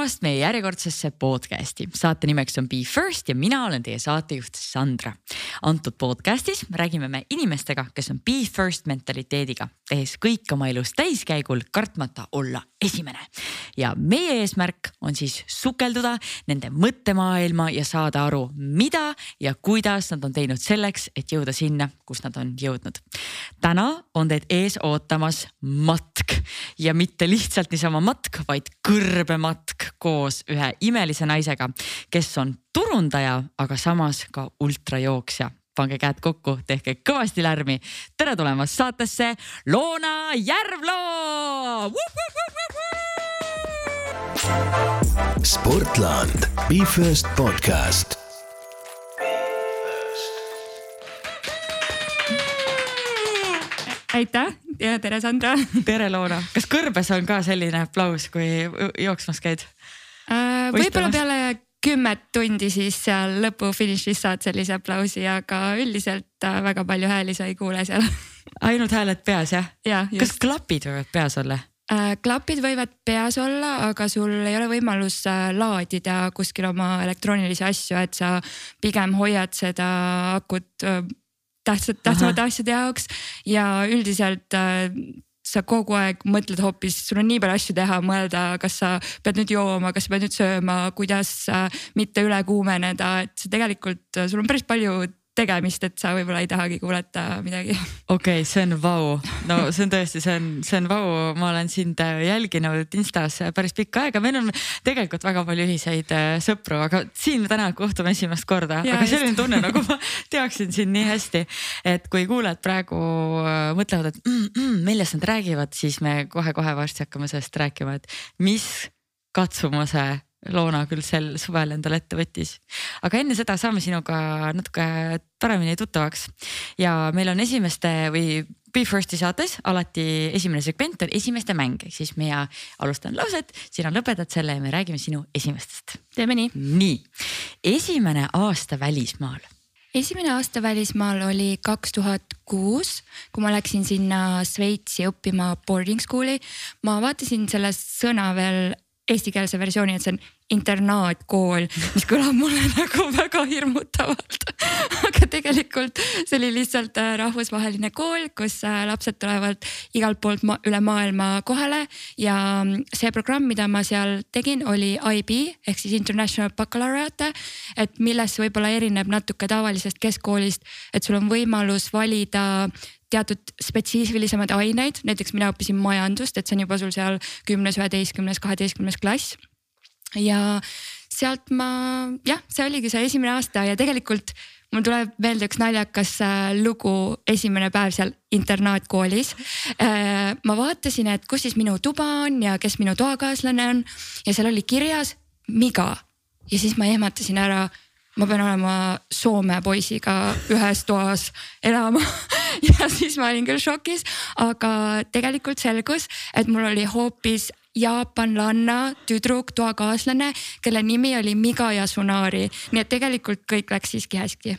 tulemast meie järjekordsesse podcast'i. saate nimeks on Be First ja mina olen teie saatejuht Sandra. antud podcast'is räägime me inimestega, kes on Be First mentaliteediga, tehes kõik oma elus täiskäigul, kartmata olla esimene. ja meie eesmärk on siis sukelduda nende mõttemaailma ja saada aru, mida ja kuidas nad on teinud selleks, et jõuda sinna, kus nad on jõudnud. täna on teid ees ootamas matk ja mitte lihtsalt niisama matk, vaid kõrbematk koos ühe imelise naisega, kes on turundaja, aga samas ka ultrajooksja pange käed kokku, tehke kõvasti lärmi. tere tulemast saatesse, Loona Järvloo. Sportland, Be First podcast. aitäh ja tere, Sandra. tere, Loona. kas kõrbes on ka selline aplaus, kui jooksmas käid? Äh, võib-olla peale kümmet tundi siis seal lõpufinišis saad sellise aplausi, aga üldiselt äh, väga palju hääli sa ei kuule seal. ainult hääled peas jah ja,? kas klapid võivad peas olla? Äh, klapid võivad peas olla, aga sul ei ole võimalus laadida kuskil oma elektroonilisi asju, et sa pigem hoiad seda akut tähtsad, tähtsamate asjade jaoks ja üldiselt äh, sa kogu aeg mõtled hoopis, sul on nii palju asju teha, mõelda, kas sa pead nüüd jooma, kas sa pead nüüd sööma, kuidas mitte üle kuumeneda, et see tegelikult, sul on päris palju tegemist, et sa võib-olla ei tahagi kuulata midagi. okei okay,, see on vau, no see on tõesti, see on, see on vau, ma olen sind äh, jälginud Instas päris pikka aega, meil on tegelikult väga palju ühiseid äh, sõpru, aga siin me täna kohtume esimest korda, aga selline tunne nagu ma teaksin sind nii hästi. et kui kuulajad praegu äh, mõtlevad, et mm, mm, millest nad räägivad, siis me kohe-kohe varsti hakkame sellest rääkima, et mis katsumuse Loona küll sel suvel endale ette võttis. aga enne seda saame sinuga natuke paremini tuttavaks ja meil on esimeste või Be First'i saates alati esimene segment on esimeste mäng, ehk siis mina alustan lauset, sina lõpetad selle ja me räägime sinu esimestest. teeme nii. nii, esimene aasta välismaal esimene aasta välismaal oli kaks tuhat kuus, kui ma läksin sinna Šveitsi õppima boarding school'i. ma vaatasin selle sõna veel eestikeelse versiooni, et see on internaatkool, mis kõlab mulle nagu väga hirmutavalt aga tegelikult see oli lihtsalt äh, rahvusvaheline kool, kus äh, lapsed tulevad igalt poolt ma üle maailma kohale ja mm, see programm, mida ma seal tegin, oli IB ehk siis International Baccalaureate. et millest võib-olla erineb natuke tavalisest keskkoolist, et sul on võimalus valida teatud spetsiifilisemad aineid, näiteks mina õppisin majandust, et see on juba sul seal kümnes, üheteistkümnes, kaheteistkümnes klass. ja sealt ma jah, see oligi see esimene aasta ja tegelikult mul tuleb meelde üks naljakas äh, lugu, esimene päev seal internaatkoolis. Äh, ma vaatasin, et kus siis minu tuba on ja kes minu toakaaslane on ja seal oli kirjas Miga ja siis ma ehmatasin ära ma pean olema Soome poisiga ühes toas elama ja siis ma olin küll šokis, aga tegelikult selgus, et mul oli hoopis jaapanlanna tüdruk, toakaaslane, kelle nimi oli Miga Yasunari, nii et tegelikult kõik läks siiski hästi.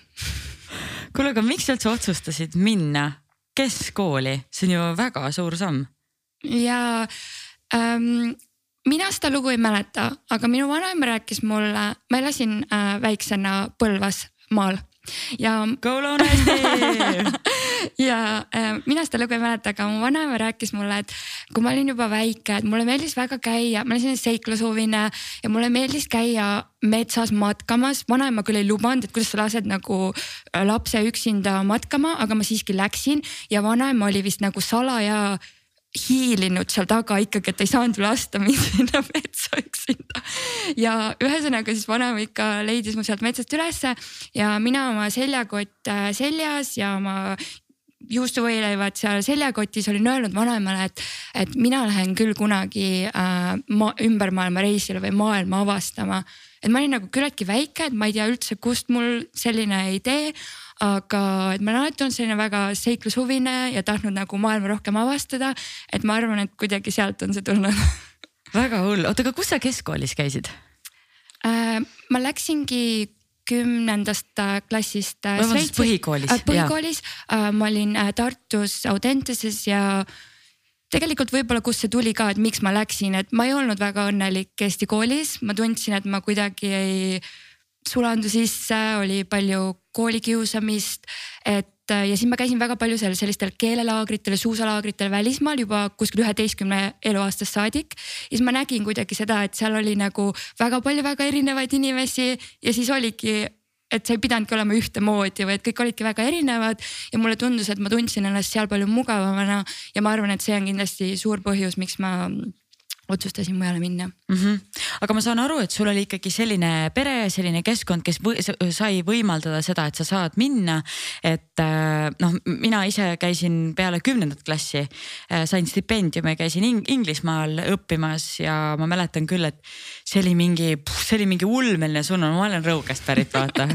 kuule, aga miks sa üldse otsustasid minna keskkooli, see on ju väga suur samm. ja ähm, mina seda lugu ei mäleta, aga minu vanaema rääkis mulle, ma elasin äh, väiksena Põlvas maal ja. ja äh, mina seda lugu ei mäleta, aga mu vanaema rääkis mulle, et kui ma olin juba väike, et mulle meeldis väga käia, ma olin selline seiklushuviline ja mulle meeldis käia metsas matkamas. vanaema küll ei lubanud, et kuidas sa lased nagu äh, lapse üksinda matkama, aga ma siiski läksin ja vanaema oli vist nagu salaja hiilinud seal taga ikkagi, et ta ei saanud lasta mind sinna metsa üksinda. ja ühesõnaga siis vanaema ikka leidis mu sealt metsast ülesse ja mina oma seljakott äh, seljas ja oma juustuvõileivad seal seljakotis olin öelnud vanaemale, et, et mina lähen küll kunagi äh, ma, ümber maailma reisile või maailma avastama. et ma olin nagu küllaltki väike, et ma ei tea üldse, kust mul selline idee aga et ma olen alati olnud selline väga seiklushuvine ja tahtnud nagu maailma rohkem avastada. et ma arvan, et kuidagi sealt on see tulnud väga hull, oota, aga kus sa keskkoolis käisid äh,? ma läksingi kümnendast äh, klassist äh, põhikoolis äh,. põhikoolis, äh, ma olin äh, Tartus Audenteses ja tegelikult võib-olla, kust see tuli ka, et miks ma läksin, et ma ei olnud väga õnnelik Eesti koolis, ma tundsin, et ma kuidagi ei sulandu sisse, oli palju koolikiusamist, et äh, ja siis ma käisin väga palju seal sellistel keelelaagritel, suusalaagritel välismaal juba kuskil üheteistkümne eluaastast saadik. ja siis ma nägin kuidagi seda, et seal oli nagu väga palju väga erinevaid inimesi ja siis oligi et sa ei pidanudki olema ühtemoodi, vaid kõik olidki väga erinevad ja mulle tundus, et ma tundsin ennast seal palju mugavamana ja ma arvan, et see on kindlasti suur põhjus, miks ma otsustasin mujale minna mm. -hmm. aga ma saan aru, et sul oli ikkagi selline pere, selline keskkond, kes või, sai võimaldada seda, et sa saad minna. et äh, noh, mina ise käisin peale kümnendat klassi, äh, sain stipendiumi, käisin Ing Inglismaal õppimas ja ma mäletan küll, et see oli mingi, see oli mingi ulmeline sunnum, ma olen Rõugast pärit, vaata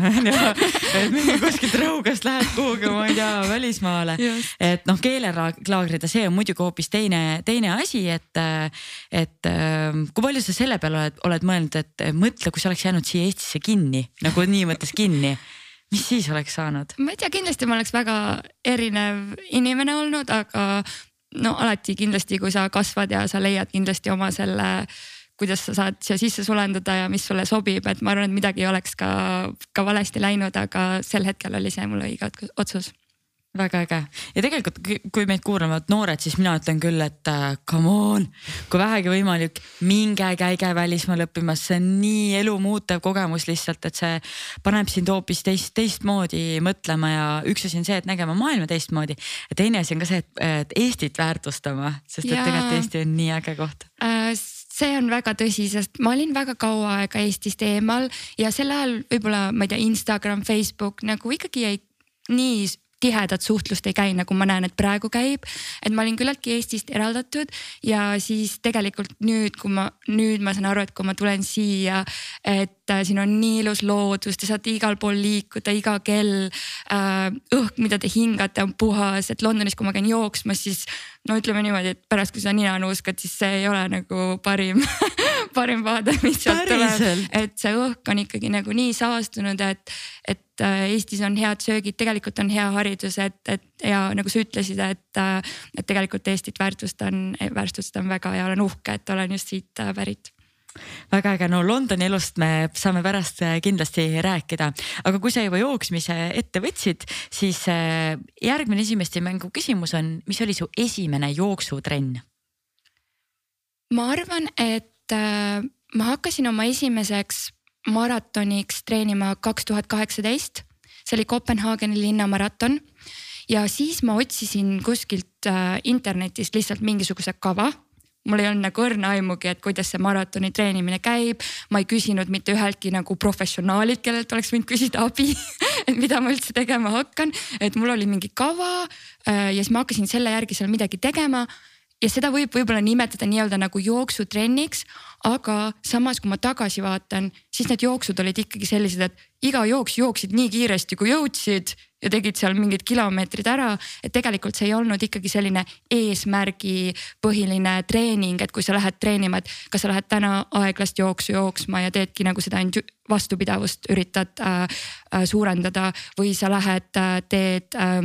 kuskilt Rõugast lähed kuhugi, ma ei tea, välismaale. et noh, keelelaagrid ja see on muidugi hoopis teine, teine asi, et, et et kui palju sa selle peale oled, oled mõelnud, et mõtle, kui sa oleks jäänud siia Eestisse kinni nagu nii mõttes kinni, mis siis oleks saanud? ma ei tea, kindlasti ma oleks väga erinev inimene olnud, aga no alati kindlasti, kui sa kasvad ja sa leiad kindlasti oma selle kuidas sa saad siia sisse sulanduda ja mis sulle sobib, et ma arvan, et midagi ei oleks ka, ka valesti läinud, aga sel hetkel oli see mul õige otsus väga äge. Ja tegelikult, kui meid kuulavad noored, siis mina ütlen küll, et uh, come on, kui vähegi võimalik, minge käige välismaal õppimas, see on nii elumuutev kogemus lihtsalt, et see paneb sind hoopis teist, teistmoodi mõtlema ja üks asi on see, et nägema maailma teistmoodi. ja teine asi on ka see, et, Eestit väärtustama, sest et tegelikult Eesti on nii äge koht. Äh, see on väga tõsi, sest ma olin väga kaua aega Eestist eemal ja sel ajal võib-olla ma ei tea, Instagram, Facebook nagu ikkagi jäi nii tihedat suhtlust ei käi, nagu ma näen, et praegu käib. et ma olin küllaltki Eestist eraldatud ja siis tegelikult nüüd, kui ma, nüüd ma saan aru, et kui ma tulen siia, et äh, siin on nii ilus loodus, te saate igal pool liikuda, iga kell äh,. õhk, mida te hingate, on puhas, et Londonis, kui ma käin jooksmas, siis no ütleme niimoodi, et pärast, kui sa nina nuuskad, siis see ei ole nagu parim parim vaade, mis sealt tuleb, et see õhk on ikkagi nagu nii saastunud, et, et äh, Eestis on head söögid, tegelikult on hea haridus, et, et ja nagu sa ütlesid, et, äh, et tegelikult Eestit väärtustan, väärtustan väga ja olen uhke, et olen just siit äh, pärit. Väga äge, no Londoni elust me saame pärast kindlasti rääkida, aga kui sa juba jooksmise ette võtsid, siis järgmine esimeste mängu küsimus on, mis oli su esimene jooksutrenn? ma arvan, et äh, ma hakkasin oma esimeseks maratoniks treenima kaks tuhat kaheksateist. see oli Kopenhaageni linnamaraton ja siis ma otsisin kuskilt äh, internetist lihtsalt mingisuguse kava mul ei olnud nagu õrna aimugi, et kuidas see maratoni treenimine käib. ma ei küsinud mitte üheltki nagu professionaalilt, kellelt oleks võinud küsida abi et mida ma üldse tegema hakkan, et mul oli mingi kava äh, ja siis ma hakkasin selle järgi seal midagi tegema ja seda võib võib-olla nimetada nii-öelda nagu jooksutrenniks, aga samas, kui ma tagasi vaatan, siis need jooksud olid ikkagi sellised, et iga jooks jooksid nii kiiresti, kui jõudsid ja tegid seal mingid kilomeetrid ära. et tegelikult see ei olnud ikkagi selline eesmärgipõhiline treening, et kui sa lähed treenima, et kas sa lähed täna aeglast jooksu jooksma ja teedki nagu seda ainult vastupidavust üritad äh, äh, suurendada või sa lähed äh,, teed äh,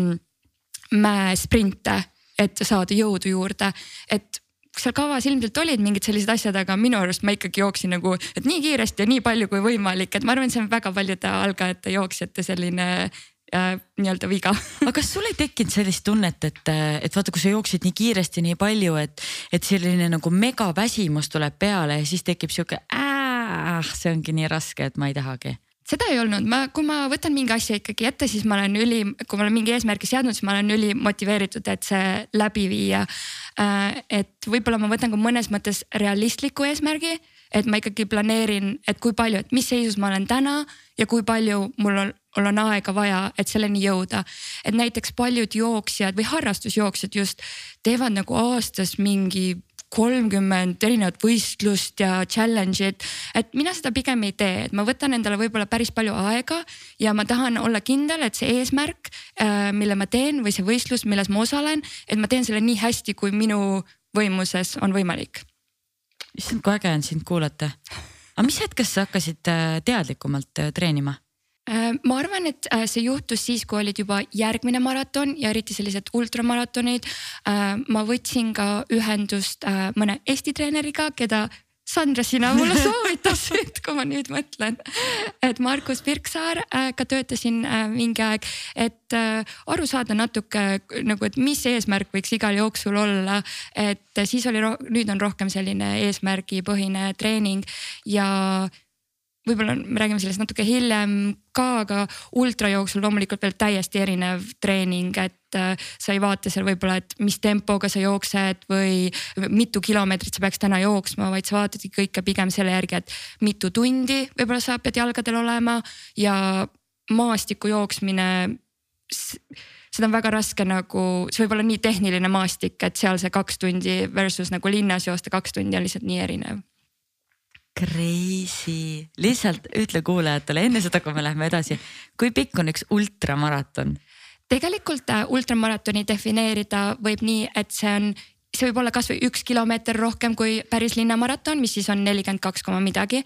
mäesprinte et saada jõudu juurde, et seal kavas ilmselt olid mingid sellised asjad, aga minu arust ma ikkagi jooksin nagu, et nii kiiresti ja nii palju kui võimalik, et ma arvan, see on väga paljude algajate jooksjate selline äh, nii-öelda viga. Aga kas sul ei tekkinud sellist tunnet, et, et vaata, kui sa jooksid nii kiiresti, nii palju, et, et selline nagu megaväsimus tuleb peale ja siis tekib sihuke, see ongi nii raske, et ma ei tahagi seda ei olnud, ma, kui ma võtan mingi asja ikkagi ette, siis ma olen üli, kui ma olen mingi eesmärgi seadnud, siis ma olen ülimotiveeritud, et see läbi viia. Äh, et võib-olla ma võtan ka mõnes mõttes realistliku eesmärgi, et ma ikkagi planeerin, et kui palju, et mis seisus ma olen täna ja kui palju mul on, mul on aega vaja, et selleni jõuda. et näiteks paljud jooksjad või harrastusjooksjad just teevad nagu aastas mingi kolmkümmend erinevat võistlust ja challenge'it. et mina seda pigem ei tee, et ma võtan endale võib-olla päris palju aega ja ma tahan olla kindel, et see eesmärk, äh, mille ma teen või see võistlus, milles ma osalen, et ma teen selle nii hästi, kui minu võimuses on võimalik. issand, kui äge on sind kuulata. aga mis hetkest sa hakkasid äh, teadlikumalt äh, treenima? Äh, ma arvan, et äh, see juhtus siis, kui olid juba järgmine maraton ja eriti sellised ultramaratonid. Äh, ma võtsin ka ühendust mõne Eesti treeneriga, keda Sandra, sina mulle soovitasid, kui ma nüüd mõtlen, et Markus Pirksaarga töötasin mingi aeg, et aru saada natuke nagu, et mis eesmärk võiks igal jooksul olla. et siis oli, nüüd on rohkem selline eesmärgipõhine treening ja võib-olla me räägime sellest natuke hiljem ka, aga ultra jooksul loomulikult veel täiesti erinev treening, et äh, sa ei vaata seal võib-olla, et mis tempoga sa jooksed või mitu kilomeetrit sa peaks täna jooksma, vaid sa vaatadki kõike pigem selle järgi, et mitu tundi võib-olla sa pead jalgadel olema ja maastiku jooksmine seda on väga raske nagu, see võib olla nii tehniline maastik, et seal see kaks tundi versus nagu linnas joosta kaks tundi on lihtsalt nii erinev Crazy, lihtsalt ütle kuulajatele enne seda, kui me läheme edasi, kui pikk on üks ultramaraton? tegelikult äh, ultramaratoni defineerida võib nii, et see on see võib olla kasvõi üks kilomeeter rohkem kui päris linnamaraton, mis siis on nelikümmend kaks koma midagi.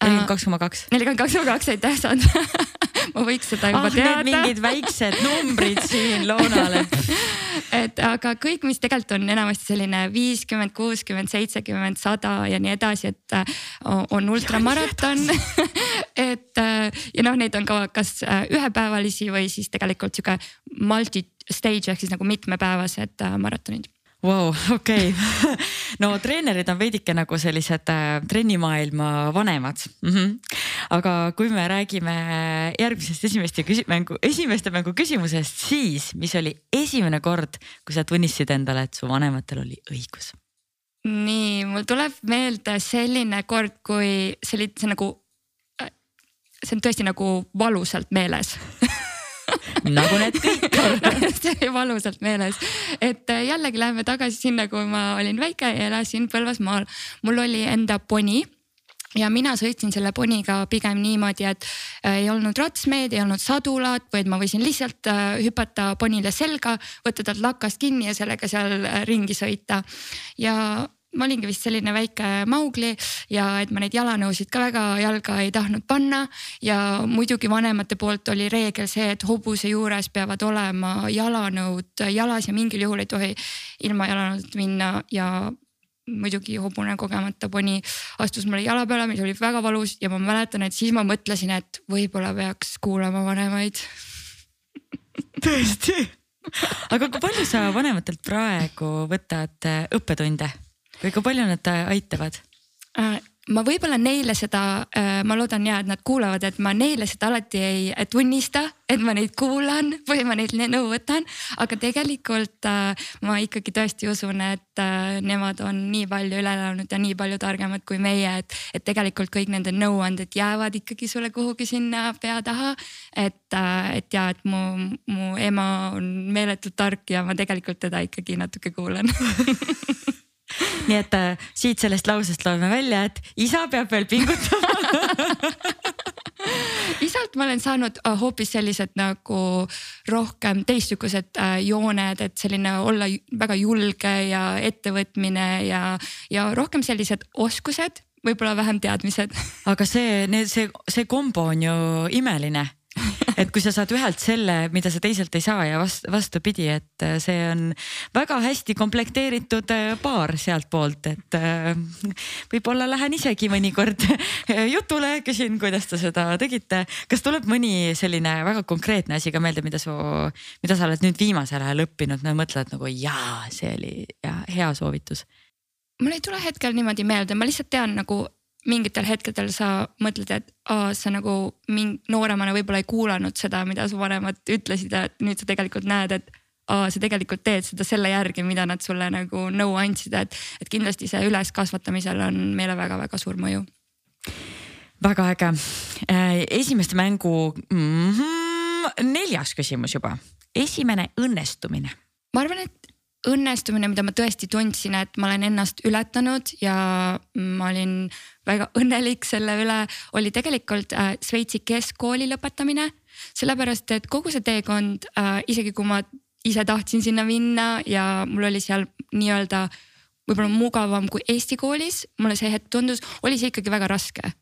nelikümmend kaks koma kaks. nelikümmend kaks koma kaks, aitäh Sandra ma võiks seda juba ah, teada. mingid väiksed numbrid siin loonale et aga kõik, mis tegelikult on enamasti selline viiskümmend, kuuskümmend, seitsekümmend, sada ja nii edasi, et äh, on ultramaraton. Et äh, ja noh, neid on ka kas äh, ühepäevalisi või siis tegelikult sihuke multi-stage ehk siis nagu mitmepäevased maratonid Vau, okei, no treenerid on veidike nagu sellised äh, trennimaailma vanemad mm. -hmm. aga kui me räägime järgmisest esimeste mängu, esimeste mängu küsimusest, siis mis oli esimene kord, kui sa tunnistasid endale, et su vanematel oli õigus? nii, mul tuleb meelde selline kord, kui see oli, see nagu, äh, see on tõesti nagu valusalt meeles nagu need kõik on see oli valusalt meeles, et äh, jällegi läheme tagasi sinna, kui ma olin väike ja elasin Põlvasmaal. mul oli enda poni ja mina sõitsin selle poniga pigem niimoodi, et äh, ei olnud ratsmeed, ei olnud sadulat, vaid ma võisin lihtsalt äh, hüpata ponile selga, võtta talt lakast kinni ja sellega seal ringi sõita. ja ma olingi vist selline väike Maugli ja et ma neid jalanõusid ka väga jalga ei tahtnud panna. ja muidugi vanemate poolt oli reegel see, et hobuse juures peavad olema jalanõud jalas ja mingil juhul ei tohi ilma jalanõudeta minna ja muidugi hobune kogemata poni astus mulle jala peale, mis oli väga valus ja ma mäletan, et siis ma mõtlesin, et võib-olla peaks kuulama vanemaid tõesti aga kui palju sa vanematelt praegu võtad õppetunde? Või kui palju nad äh, aitavad? Äh, ma võib-olla neile seda, äh, ma loodan ja, et nad kuulavad, et ma neile seda alati ei tunnista, et ma neid kuulan või ma neilt nõu võtan. aga tegelikult ma ikkagi tõesti usun, et nemad on nii palju üle elanud ja nii palju targemad kui meie, et, et tegelikult kõik nende nõuanded jäävad ikkagi sulle kuhugi sinna pea taha. et, et ja, et mu, mu ema on meeletult tark ja ma tegelikult teda ikkagi natuke kuulan nii et äh, siit sellest lausest loeme välja, et isa peab veel pingutama isalt ma olen saanud äh, hoopis sellised nagu rohkem teistsugused äh, jooned, et selline olla väga julge ja ettevõtmine ja, ja rohkem sellised oskused, võib-olla vähem teadmised. aga see, see, see kombo on ju imeline et kui sa saad ühelt selle, mida sa teiselt ei saa ja vast, vastupidi, et äh, see on väga hästi komplekteeritud äh, paar sealtpoolt, et äh, võib-olla lähen isegi mõnikord jutule, küsin, kuidas te seda tegite. kas tuleb mõni selline väga konkreetne asi ka meelde, mida su, mida sa oled nüüd viimasel ajal õppinud, no mõtled nagu jaa, see oli ja, hea soovitus mul ei tule hetkel niimoodi meelde, ma lihtsalt tean nagu mingitel hetkedel sa mõtled, et aa, sa nagu mingi nooremana võib-olla ei kuulanud seda, mida su vanemad ütlesid ja nüüd sa tegelikult näed, et aa, sa tegelikult teed seda selle järgi, mida nad sulle nagu nõu andsid, et, et kindlasti see üleskasvatamisel on meile väga-väga suur mõju. väga äge, äh, esimeste mängu mm -hmm, neljas küsimus juba, esimene õnnestumine. Ma arvan, et õnnestumine, mida ma tõesti tundsin, et ma olen ennast ületanud ja ma olin väga õnnelik selle üle, oli tegelikult äh, Šveitsi keskkooli lõpetamine. sellepärast, et kogu see teekond äh,, isegi kui ma ise tahtsin sinna minna ja mul oli seal nii-öelda võib-olla mugavam kui Eesti koolis, mulle see hetk tundus, oli see ikkagi väga raske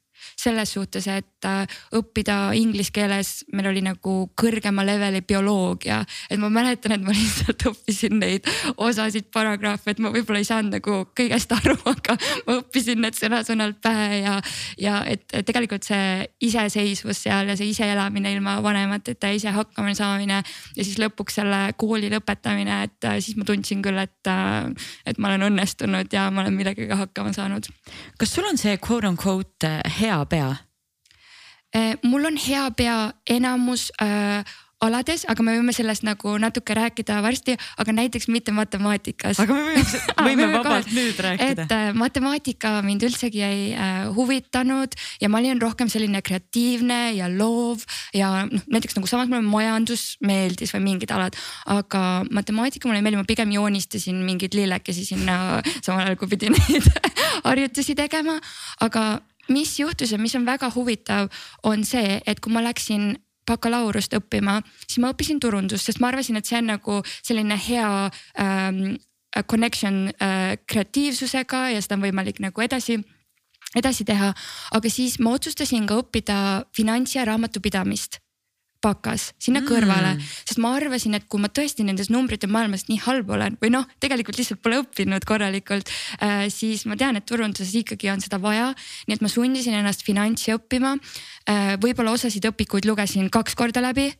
selles suhtes, et äh, õppida inglise keeles, meil oli nagu kõrgema leveli bioloogia. et ma mäletan, et ma lihtsalt õppisin neid osasid paragrahve, et ma võib-olla ei saanud nagu kõigest aru, aga ma õppisin need sõna-sõnalt pähe ja, ja et, et tegelikult see iseseisvus seal ja see iseelamine ilma vanemateta, ise hakkama saamine ja siis lõpuks selle kooli lõpetamine, et äh, siis ma tundsin küll, et, äh, et ma olen õnnestunud ja ma olen millegagi hakkama saanud. kas sul on see quote on quote hea pea? Eh, mul on hea pea enamus äh, alades, aga me võime sellest nagu natuke rääkida varsti, aga näiteks mitte matemaatikas. aga me võime, võime vabalt kohe. nüüd rääkida. et äh, matemaatika mind üldsegi ei äh, huvitanud ja ma olin rohkem selline kreatiivne ja loov ja noh, näiteks nagu samas mulle majandus meeldis või mingid alad, aga matemaatika mulle ei meeldi, ma pigem joonistasin mingeid lillekesi sinna samal ajal kui pidin neid harjutusi tegema, aga mis juhtus ja mis on väga huvitav, on see, et kui ma läksin bakalaureust õppima, siis ma õppisin turundust, sest ma arvasin, et see on nagu selline hea ähm, connection äh, kreatiivsusega ja seda on võimalik nagu edasi edasi teha, aga siis ma otsustasin ka õppida finants ja raamatupidamist bakas sinna mm. kõrvale, sest ma arvasin, et kui ma tõesti nendes numbrite maailmas nii halb olen või noh, tegelikult lihtsalt pole õppinud korralikult äh,, siis ma tean, et turunduses ikkagi on seda vaja. nii et ma sundisin ennast finantsi õppima äh,. võib-olla osasid õpikuid lugesin kaks korda läbi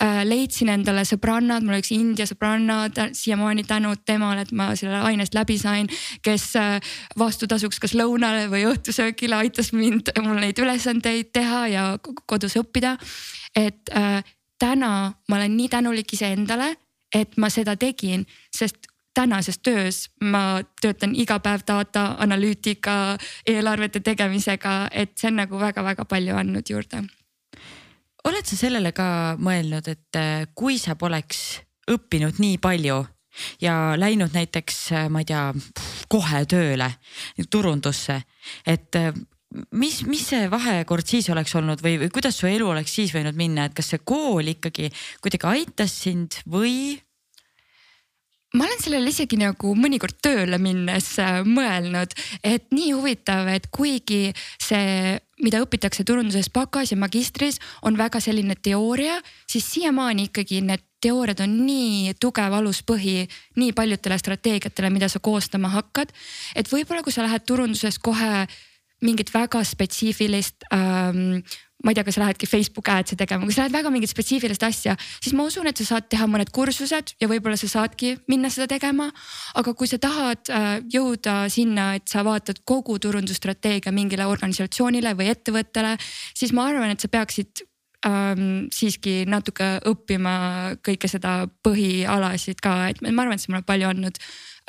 leidsin endale sõbrannad, mul üks India sõbranna, siiamaani tänud temale, et ma selle ainest läbi sain, kes äh, vastutasuks kas lõunale või õhtusöögile aitas mind mul neid ülesandeid teha ja kodus õppida et äh, täna ma olen nii tänulik iseendale, et ma seda tegin, sest tänases töös ma töötan iga päev data analüütika, eelarvete tegemisega, et see on nagu väga-väga palju andnud juurde. Oled sa sellele ka mõelnud, et äh, kui sa poleks õppinud nii palju ja läinud näiteks, äh, ma ei tea, kohe tööle turundusse, et äh, mis, mis see vahekord siis oleks olnud või, või kuidas su elu oleks siis võinud minna, et kas see kool ikkagi kuidagi aitas sind või? Ma olen sellele isegi nagu mõnikord tööle minnes äh, mõelnud, et nii huvitav, et kuigi see, mida õpitakse turunduses bakas ja magistris, on väga selline teooria, siis siiamaani ikkagi need teooriad on nii tugev aluspõhi nii paljudele strateegiatele, mida sa koostama hakkad. et võib-olla, kui sa lähed turunduses kohe mingit väga spetsiifilist ähm, ma ei tea, kas lähedki Facebook ads'i tegema, kui sa lähed väga mingit spetsiifilist asja, siis ma usun, et sa saad teha mõned kursused ja võib-olla sa saadki minna seda tegema. aga kui sa tahad äh, jõuda sinna, et sa vaatad kogu turundusstrateegia mingile organisatsioonile või ettevõttele, siis ma arvan, et sa peaksid ähm, siiski natuke õppima kõike seda põhialasid ka, et ma arvan, et see mulle palju andnud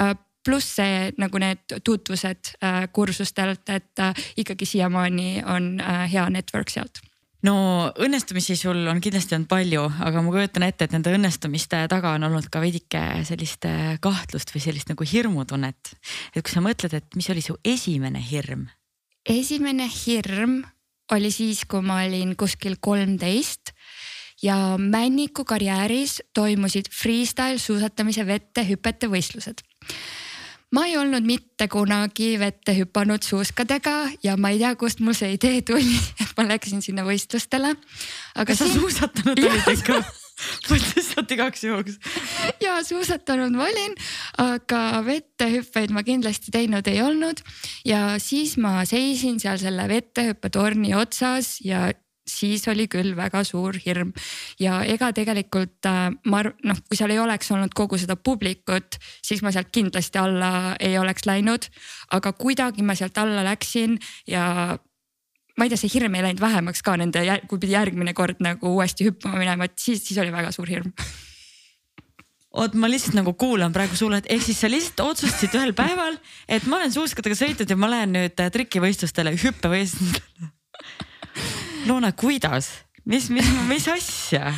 äh, pluss see nagu need tutvused äh, kursustelt, et äh, ikkagi siiamaani on äh, hea network sealt no õnnestumisi sul on kindlasti olnud palju, aga ma kujutan ette, et nende õnnestumiste taga on olnud ka veidike sellist kahtlust või sellist nagu hirmutunnet. et kui sa mõtled, et mis oli su esimene hirm? esimene hirm oli siis, kui ma olin kuskil kolmteist ja Männiku karjääris toimusid freestyle suusatamise vette hüpete võistlused ma ei olnud mitte kunagi vette hüpanud suuskadega ja ma ei tea, kust mul see idee tuli, et ma läksin sinna võistlustele. aga siin... sa suusatanud olid ikka? mõtlesin lihtsalt igaks juhuks. ja suusatanud ma olin, aga vettehüppeid ma kindlasti teinud ei olnud ja siis ma seisin seal selle vettehüppetorni otsas ja siis oli küll väga suur hirm. Ja ega tegelikult äh, ma arvan, noh, kui seal ei oleks olnud kogu seda publikut, siis ma sealt kindlasti alla ei oleks läinud. aga kuidagi ma sealt alla läksin ja ma ei tea, see hirm ei läinud vähemaks ka nende, kui pidi järgmine kord nagu uuesti hüppama minema, et siis, siis oli väga suur hirm. Oot, ma lihtsalt nagu kuulan praegu sulle, et ehk siis sa lihtsalt otsustasid ühel päeval, et ma olen suuskadega sõitnud ja ma lähen nüüd äh, trikivõistlustele, hüppevõistlustele Loona, kuidas, mis, mis, mis asja?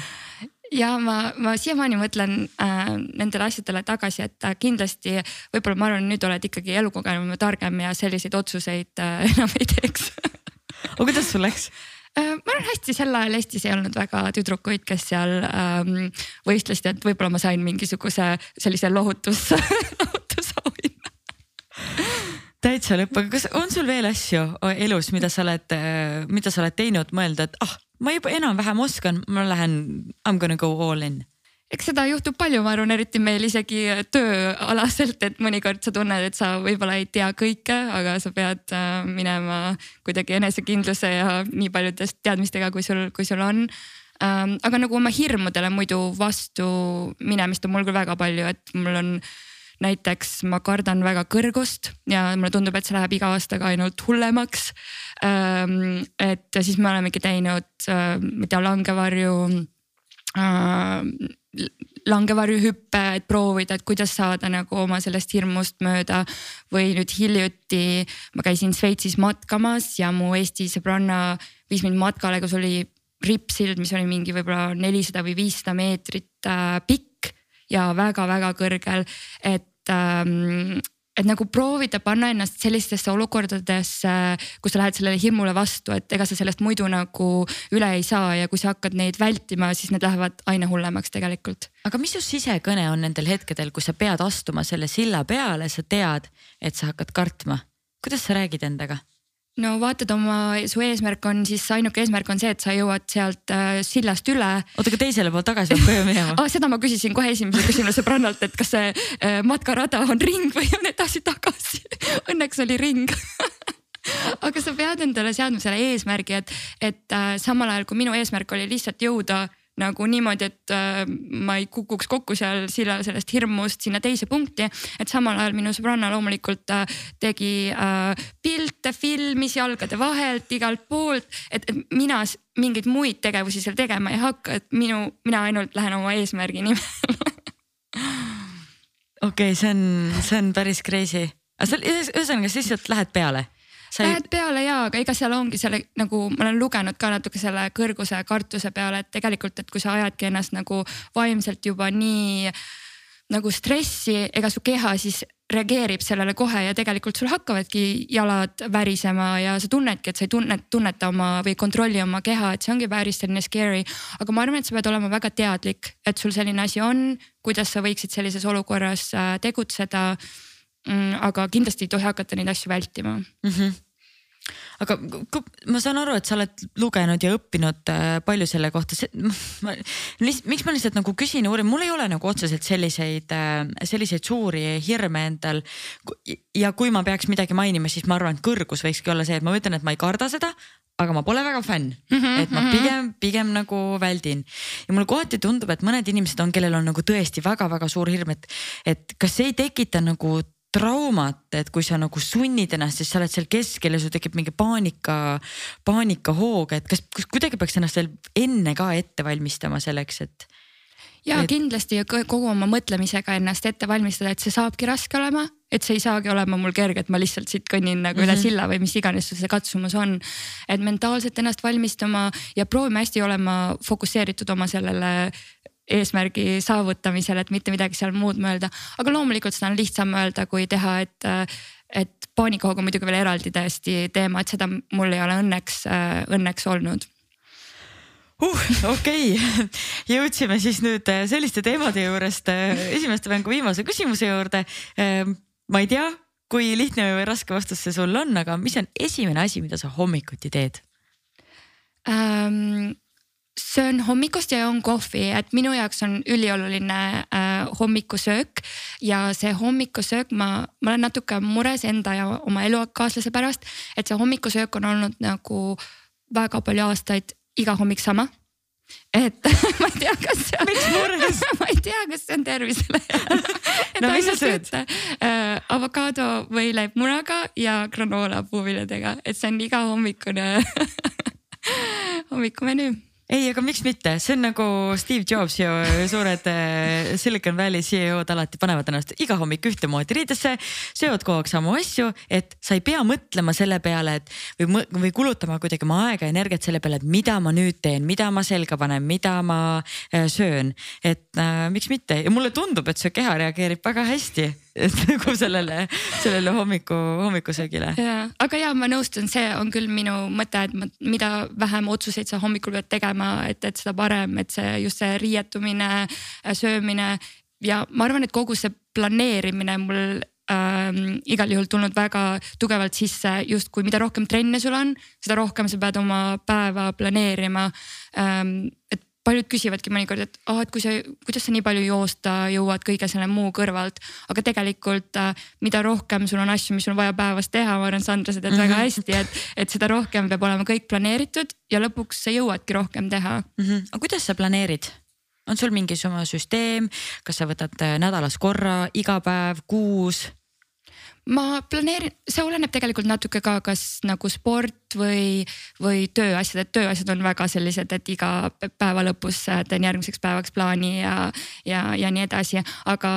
ja ma, ma siiamaani mõtlen äh, nendele asjadele tagasi, et äh, kindlasti võib-olla ma arvan, nüüd oled ikkagi elukogenum ja targem ja selliseid otsuseid äh, enam ei teeks aga kuidas sul läks? Äh, ma arvan hästi, sel ajal Eestis ei olnud väga tüdrukuid, kes seal ähm, võistlesid, et võib-olla ma sain mingisuguse sellise lohutus lohutusauhinna täitsa lõpp, aga kas on sul veel asju elus, mida sa oled, mida sa oled teinud, mõelda, et ah, ma juba enam-vähem oskan, ma lähen, I m gonna go all in eks seda juhtub palju, ma arvan, eriti meil isegi tööalaselt, et mõnikord sa tunned, et sa võib-olla ei tea kõike, aga sa pead äh, minema kuidagi enesekindluse ja nii paljudest teadmistega, kui sul, kui sul on ähm,. aga nagu oma hirmudele muidu vastu minemist on mul küll väga palju, et mul on näiteks ma kardan väga kõrgust ja mulle tundub, et see läheb iga aastaga ainult hullemaks. Ähm, et siis me olemegi teinud, äh, ma ei tea, langevarju äh, langevarjuhüppe, et proovida, et kuidas saada nagu oma sellest hirmust mööda. või nüüd hiljuti ma käisin Šveitsis matkamas ja mu Eesti sõbranna viis mind matkale, kus oli rippsild, mis oli mingi võib-olla nelisada või viissada meetrit äh, pikk ja väga-väga kõrgel. et ähm, et nagu proovida panna ennast sellistesse olukordadesse, kus sa lähed sellele hirmule vastu, et ega sa sellest muidu nagu üle ei saa ja kui sa hakkad neid vältima, siis need lähevad aina hullemaks tegelikult. aga mis su sisekõne on nendel hetkedel, kui sa pead astuma selle silla peale, sa tead, et sa hakkad kartma, kuidas sa räägid endaga? No vaatad oma, su eesmärk on siis ainuke eesmärk on see, et sa jõuad sealt äh, sillast üle. oota, aga teisele poole tagasi peab koju minema ah,? seda ma küsisin kohe esimese küsimuse sõbrannalt, et kas see äh, matkarada on ring või on edasi-tagasi Õnneks oli ring aga sa pead endale seadma selle eesmärgi, et, et äh, samal ajal kui minu eesmärk oli lihtsalt jõuda nagu niimoodi, et äh, ma ei kukuks kokku seal sillal sellest hirmust sinna teise punkti. et samal ajal minu sõbranna loomulikult äh, tegi äh, pilte, filmis jalgade vahelt, igalt poolt, et, mina mingeid muid tegevusi seal tegema ei hakka, et minu, mina ainult lähen oma eesmärgi nimel. Okei okay,, see on, see on päris crazy, aga sa ühesõnaga sa lihtsalt lähed peale? Sa lähed peale ja, aga ega seal ongi selle nagu ma olen lugenud ka natuke selle kõrguse kartuse peale, et tegelikult, et kui sa ajadki ennast nagu vaimselt juba nii nagu stressi, ega su keha siis reageerib sellele kohe ja tegelikult sul hakkavadki jalad värisema ja sa tunnedki, et sa ei tunne, tunneta oma või kontrolli oma keha, et see ongi päris selline scary. aga ma arvan, et sa pead olema väga teadlik, et sul selline asi on, kuidas sa võiksid sellises olukorras äh, tegutseda Mm, aga kindlasti ei tohi hakata neid asju vältima mm. -hmm aga ma saan aru, et sa oled lugenud ja õppinud äh, palju selle kohta, miks ma lihtsalt nagu küsin ja uurin, mul ei ole nagu otseselt selliseid, äh, selliseid suuri hirme endal. ja kui ma peaks midagi mainima, siis ma arvan, et kõrgus võikski olla see, et ma ütlen, et ma ei karda seda, aga ma pole väga fänn mm, -hmm, et ma mhm. pigem, pigem nagu väldin. ja mulle kohati tundub, et mõned inimesed on, kellel on nagu tõesti väga-väga suur hirm, et, et kas see ei tekita nagu traumat, et kui sa nagu sunnid ennast, siis sa oled seal keskel ja sul tekib mingi paanika, paanikahoog, et kas, kas kuidagi peaks ennast veel enne ka ette valmistama selleks, et. ja et... kindlasti kogu oma mõtlemisega ennast ette valmistada, et see saabki raske olema, et see ei saagi olema mul kerge, et ma lihtsalt siit kõnnin nagu mm -hmm. üle mhm. silla või mis iganes see katsumus on. et mentaalselt ennast valmistama ja proovime hästi olema fokusseeritud oma sellele eesmärgi saavutamisel, et mitte midagi seal muud mõelda. aga loomulikult seda on lihtsam öelda, kui teha, et, et paanikahoog on muidugi veel eraldi täiesti teema, et seda mul ei ole õnneks, õnneks olnud uh, okei okay. jõudsime siis nüüd selliste teemade juurest esimeste mängu viimase küsimuse juurde. ma ei tea, kui lihtne või raske vastus see sul on, aga mis on esimene asi, mida sa hommikuti teed um,? Söön hommikust ja joon kohvi, et minu jaoks on ülioluline äh, hommikusöök. Ja see hommikusöök, ma, ma olen natuke mures enda ja oma elukaaslase pärast, et see hommikusöök on olnud nagu väga palju aastaid iga hommik sama. Et ma ei tea, kas see on. miks mures? ma ei tea, kas see on tervisele. No mis sa sööd? äh,? avokaado võileib munaga ja granoola puuviljadega, et see on iga hommikune hommikumenüü ei, aga miks mitte, see on nagu Steve Jobs ja suured äh, Silicon Valley CEO-d alati panevad ennast iga hommik ühtemoodi riidesse, söövad kogu aeg samu asju, et sa ei pea mõtlema selle peale, et või, või kulutama kuidagi oma aega ja energiat selle peale, et mida ma nüüd teen, mida ma selga panen, mida ma äh, söön. et äh, miks mitte? Ja mulle tundub, et su keha reageerib väga hästi et nagu sellele, sellele hommiku, hommikusöögile. aga ja ma nõustun, see on küll minu mõte, et ma, mida vähem otsuseid sa hommikul pead tegema, et, et seda parem, et see just see riietumine, söömine ja ma arvan, et kogu see planeerimine mul ähm, igal juhul tulnud väga tugevalt sisse justkui mida rohkem trenne sul on, seda rohkem sa pead oma päeva planeerima ähm,. et paljud küsivadki mõnikord, et ah, et kui sa, kuidas sa nii palju joosta jõuad kõige selle muu kõrvalt. aga tegelikult äh, mida rohkem sul on asju, mis sul on vaja päevas teha, ma arvan, Sandra, sa tead mm -hmm. väga mhm. hästi, et, et seda rohkem peab olema kõik planeeritud ja lõpuks sa jõuadki rohkem teha mm. -hmm. aga kuidas sa planeerid? on sul mingisugune süsteem, kas sa võtad äh, nädalas korra, iga päev, kuus? Ma planeerin, see oleneb tegelikult natuke ka, kas nagu sport või, või tööasjad, et tööasjad on väga sellised, et iga päeva lõpus teen järgmiseks päevaks plaani ja, ja, ja nii edasi, aga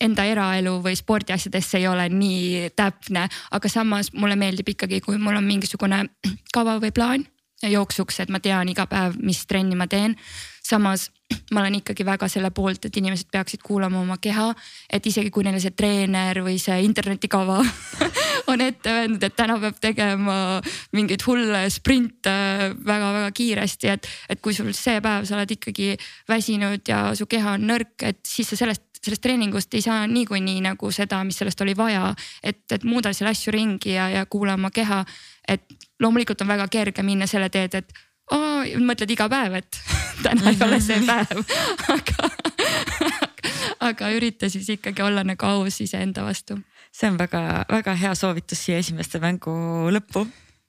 enda eraelu või spordiasjades ei ole nii täpne, aga samas mulle meeldib ikkagi, kui mul on mingisugune kava või plaan jooksuks, et ma tean iga päev, mis trenni ma teen. Samas ma olen ikkagi väga selle poolt, et inimesed peaksid kuulama oma keha, et isegi kui neile see treener või see internetikava on ette öelnud, et täna peab tegema mingeid hulle sprinte väga-väga kiiresti, et, et kui sul see päev sa oled ikkagi väsinud ja su keha on nõrk, et siis sa sellest sellest treeningust ei saa niikuinii nagu seda, mis sellest oli vaja, et, et muuda seal asju ringi ja, ja kuula oma keha. et loomulikult on väga kerge minna selle teed, et oo, mõtled iga päev, et täna ei ole see päev. Aga, aga ürita siis ikkagi olla nagu aus iseenda vastu. see on väga-väga hea soovitus siia esimeste mängu lõppu.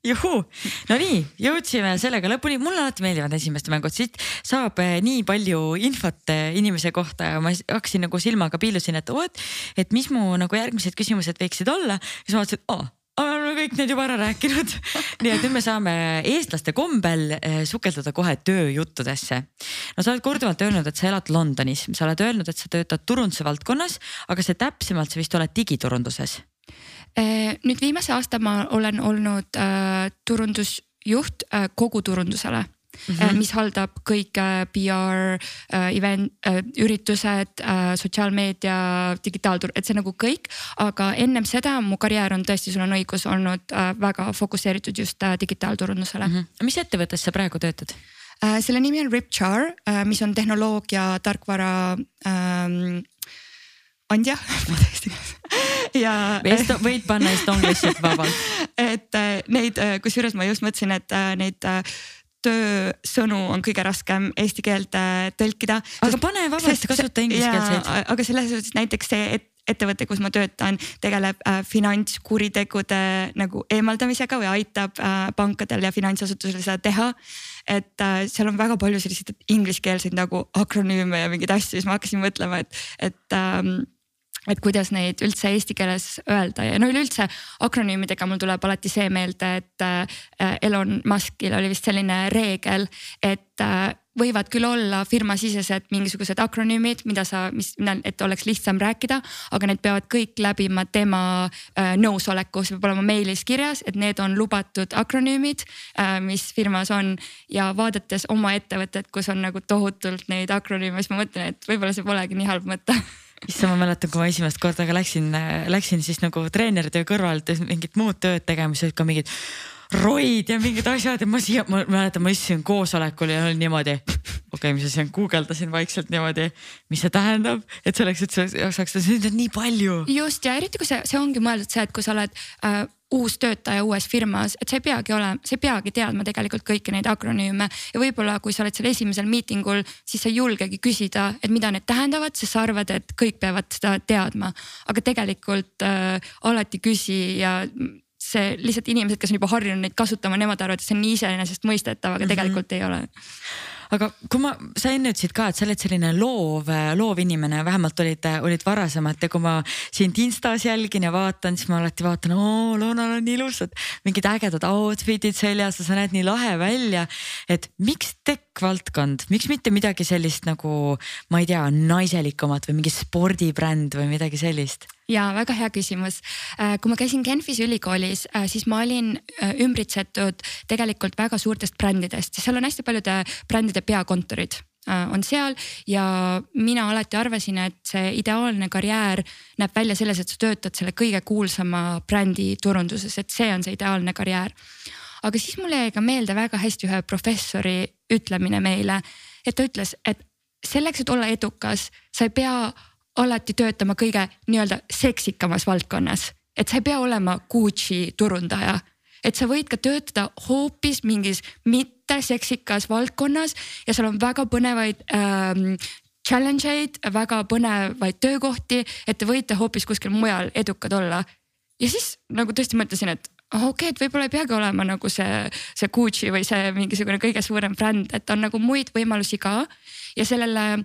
Juhuu, no nii, jõudsime sellega lõpuni, mulle alati meeldivad esimeste mängud, siit saab eh, nii palju infot eh, inimese kohta ja ma hakkasin nagu silmaga piilusin, et oot, et mis mu nagu järgmised küsimused võiksid olla. siis ma et aa kõik need juba ära rääkinud. nii et nüüd me saame eestlaste kombel eh, sukelduda kohe tööjuttudesse. no sa oled korduvalt öelnud, et sa elad Londonis, sa oled öelnud, et sa töötad turunduse valdkonnas, aga see täpsemalt, sa vist oled digiturunduses. Eh, nüüd viimase aasta ma olen olnud äh, turundusjuht äh, kogu turundusele mm, -hmm. mis haldab kõik PR äh,, event üritused sotsiaalmeedia, digitaaltur, et see nagu kõik. aga ennem seda mu karjäär on tõesti, sul on õigus, olnud väga fokusseeritud just digitaalturundusele mm. -hmm. mis ettevõttes sa praegu töötad? Selle nimi on Ripchar, mis on tehnoloogia, tarkvara ähm, andja ma täiesti ja. võid panna estonglish'it vabalt. et neid, kusjuures ma just mõtlesin, et neid töösõnu on kõige raskem eesti keelde tõlkida. aga pane vabalt, kasuta ingliskeelseid. aga selles suhtes näiteks see, et ettevõte, kus ma töötan, tegeleb äh, finantskuritegude nagu eemaldamisega või aitab äh, pankadel ja finantsasutusel seda teha. et äh, seal on väga palju selliseid ingliskeelseid nagu akronüüme ja mingeid asju, siis ma hakkasin mõtlema, et, et ähm, et kuidas neid üldse eesti keeles öelda ja no üleüldse akronüümidega mul tuleb alati see meelde, et äh, Elon Muskil oli vist selline reegel, et äh, võivad küll olla firmasisesed mingisugused akronüümid, mida sa, mis, et oleks lihtsam rääkida, aga need peavad kõik läbima tema äh, nõusoleku, see peab olema meilis kirjas, et need on lubatud akronüümid äh,, mis firmas on. ja vaadates oma ettevõtet, kus on nagu tohutult neid akronüüme, siis ma mõtlen, et võib-olla see polegi nii halb mõte issand, ma mäletan, kui ma esimest korda ka läksin, läksin siis nagu treeneritöö kõrvalt mingit muud tööd tegema, siis olid ka mingid roid ja mingid asjad ja ma siia, ma mäletan, ma istusin koosolekul ja olin niimoodi. okei okay,, mis asi on, guugeldasin vaikselt niimoodi, mis see tähendab, et selleks, et sa saaks, seda on nii palju. just ja eriti kui see, see ongi mõeldud see, et kui sa oled äh, uus töötaja uues firmas, et sa ei peagi olema, sa ei peagi teadma tegelikult kõiki neid akronüüme ja võib-olla kui sa oled seal esimesel miitingul, siis sa ei julgegi küsida, et mida need tähendavad, sest sa arvad, et kõik peavad seda teadma. aga tegelikult äh, alati küsi ja see lihtsalt inimesed, kes on juba harjunud neid kasutama, nemad arvavad, et see on nii iseenesestmõistetav, aga mm -hmm. tegelikult ei ole aga kui ma, sa enne ütlesid ka, et sa oled selline loov, loov inimene, vähemalt olid, olid varasemalt ja kui ma sind Instas jälgin ja vaatan, siis ma alati vaatan, oo Loonal on ilusad, mingid ägedad outfit'id seljas ja sa näed nii lahe välja. et miks tech-valdkond, miks mitte midagi sellist nagu, ma ei tea, naiselikumat või mingi spordibränd või midagi sellist? Ja väga hea küsimus. Äh, kui ma käisin Genfis ülikoolis, äh, siis ma olin äh, ümbritsetud tegelikult väga suurtest brändidest seal on hästi paljude brändide peakontorid on seal ja mina alati arvasin, et see ideaalne karjäär näeb välja selles, et sa töötad selle kõige kuulsama brändi turunduses, et see on see ideaalne karjäär. aga siis mulle jäi ka meelde väga hästi ühe professori ütlemine meile, et ta ütles, et selleks, et olla edukas, sa ei pea alati töötama kõige nii-öelda seksikamas valdkonnas, et sa ei pea olema Gucci turundaja. Et sa võid ka töötada hoopis mingis mitte seksikas valdkonnas ja seal on väga põnevaid ähm, challenge eid, väga põnevaid töökohti, et te võite hoopis kuskil mujal edukad olla. ja siis nagu tõesti mõtlesin, et okei okay,, et võib-olla ei peagi olema nagu see, see Gucci või see mingisugune kõige suurem bränd, et on nagu muid võimalusi ka. Ja sellele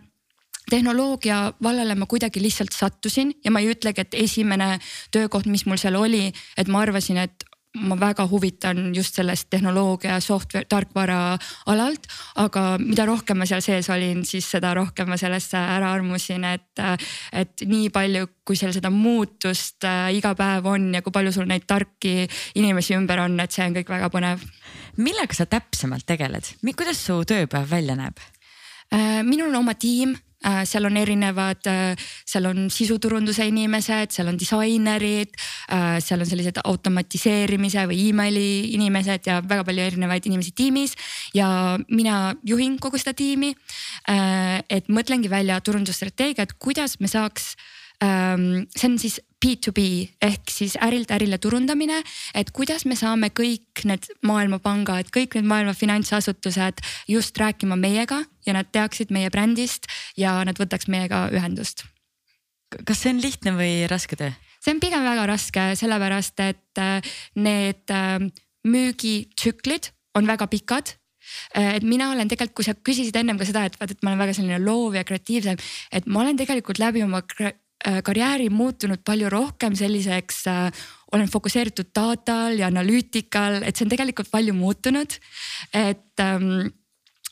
tehnoloogia vallale ma kuidagi lihtsalt sattusin ja ma ei ütlegi, et esimene töökoht, mis mul seal oli, et ma arvasin, et ma väga huvitan just sellest tehnoloogia, software, tarkvara alalt. aga mida rohkem ma seal sees olin, siis seda rohkem ma sellesse ära armusin, et, et nii palju, kui seal seda muutust äh, iga päev on ja kui palju sul neid tarki inimesi ümber on, et see on kõik väga põnev. millega sa täpsemalt tegeled, kuidas su tööpäev välja näeb? Äh, minul on oma tiim seal on erinevad, äh, seal on sisuturunduse inimesed, seal on disainerid, äh, seal on sellised automatiseerimise või emaili inimesed ja väga palju erinevaid inimesi tiimis. ja mina juhin kogu seda tiimi. et mõtlengi välja turundusstrateegiat, kuidas me saaks ähm, see on siis B2B ehk siis ärilt ärile turundamine, et kuidas me saame kõik need maailmapangad, kõik need maailma finantsasutused just rääkima meiega ja nad teaksid meie brändist ja nad võtaks meiega ühendust. kas see on lihtne või raske töö? see on pigem väga raske, sellepärast et äh, need äh, müügitsüklid on väga pikad äh, et mina olen tegelikult, kui sa küsisid ennem ka seda, et vaata, et ma olen väga selline loov ja kreatiivsem, et ma olen tegelikult läbi oma karjääri muutunud palju rohkem selliseks äh,, olen fokusseeritud datal ja analüütikal, et see on tegelikult palju muutunud. et ähm,,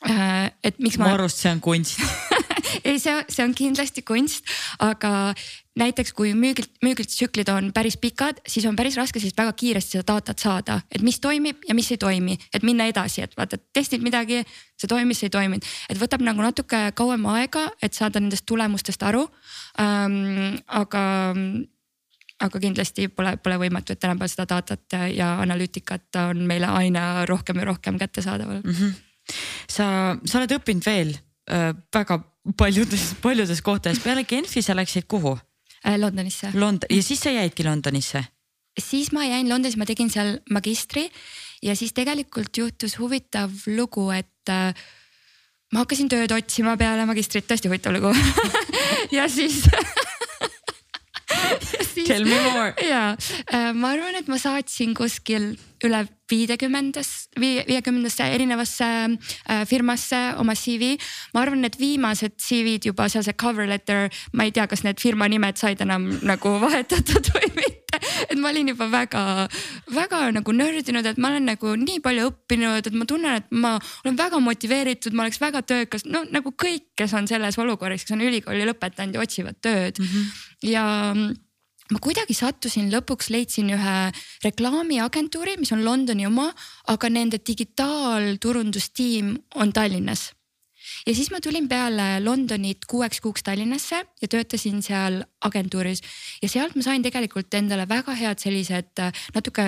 äh, et miks ma. mu arust see on kunst ei, see, see on kindlasti kunst, aga näiteks kui müügilt, müügitsüklid on päris pikad, siis on päris raske siis väga kiiresti seda datat saada, et mis toimib ja mis ei toimi, et minna edasi, et vaata, testid midagi, see toimis, see ei toiminud, et võtab nagu natuke kauem aega, et saada nendest tulemustest aru ähm,. aga, aga kindlasti pole, pole võimatu, et tänapäeval seda datat ja analüütikat on meile aina rohkem ja rohkem kättesaadaval mm. -hmm. sa, sa oled õppinud veel äh, väga paljudes, paljudes kohtades, peale Genfi sa läksid kuhu? Äh, Londonisse. Lond- ja siis sa jäidki Londonisse? siis ma jäin Londonis, ma tegin seal magistri ja siis tegelikult juhtus huvitav lugu, et äh, ma hakkasin tööd otsima peale magistrit, tõesti huvitav lugu ja siis Siis, Tell me more. ja äh, ma arvan, et ma saatsin kuskil üle viiekümnendas, viiekümnendasse erinevasse äh, firmasse oma CV. ma arvan, need viimased CV-d juba seal see cover letter, ma ei tea, kas need firma nimed said enam nagu vahetatud või mitte. et ma olin juba väga-väga nagu nördinud, et ma olen nagu nii palju õppinud, et ma tunnen, et ma olen väga motiveeritud, ma oleks väga töökas, no nagu kõik, kes on selles olukorras, kes on ülikooli lõpetanud ja otsivad tööd mm -hmm. ja ma kuidagi sattusin lõpuks, leidsin ühe reklaamiagentuuri, mis on Londoni oma, aga nende digitaalturundustiim on Tallinnas. ja siis ma tulin peale Londonit kuueks kuuks Tallinnasse ja töötasin seal agentuuris ja sealt ma sain tegelikult endale väga head sellised äh, natuke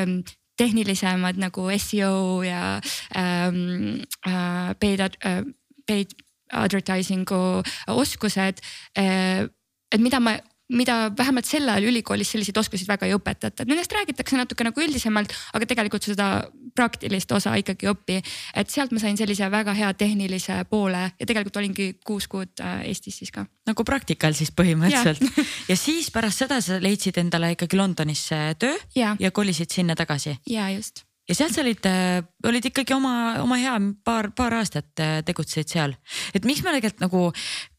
tehnilisemad nagu seo ja ähm, äh, paid äh,, paid advertising'u oskused äh, et mida ma mida vähemalt sel ajal ülikoolis selliseid oskusi väga ei õpetata, et nendest räägitakse natuke nagu üldisemalt, aga tegelikult seda praktilist osa ikkagi ei õpi. et sealt ma sain sellise väga hea tehnilise poole ja tegelikult olingi kuus kuud äh, Eestis siis ka. nagu praktikal siis põhimõtteliselt ja. ja siis pärast seda sa leidsid endale ikkagi Londonisse töö ja, ja kolisid sinna tagasi. ja just ja sealt sa olid, äh, olid ikkagi oma, oma hea paar, paar aastat äh, tegutsesid seal. et miks ma tegelikult nagu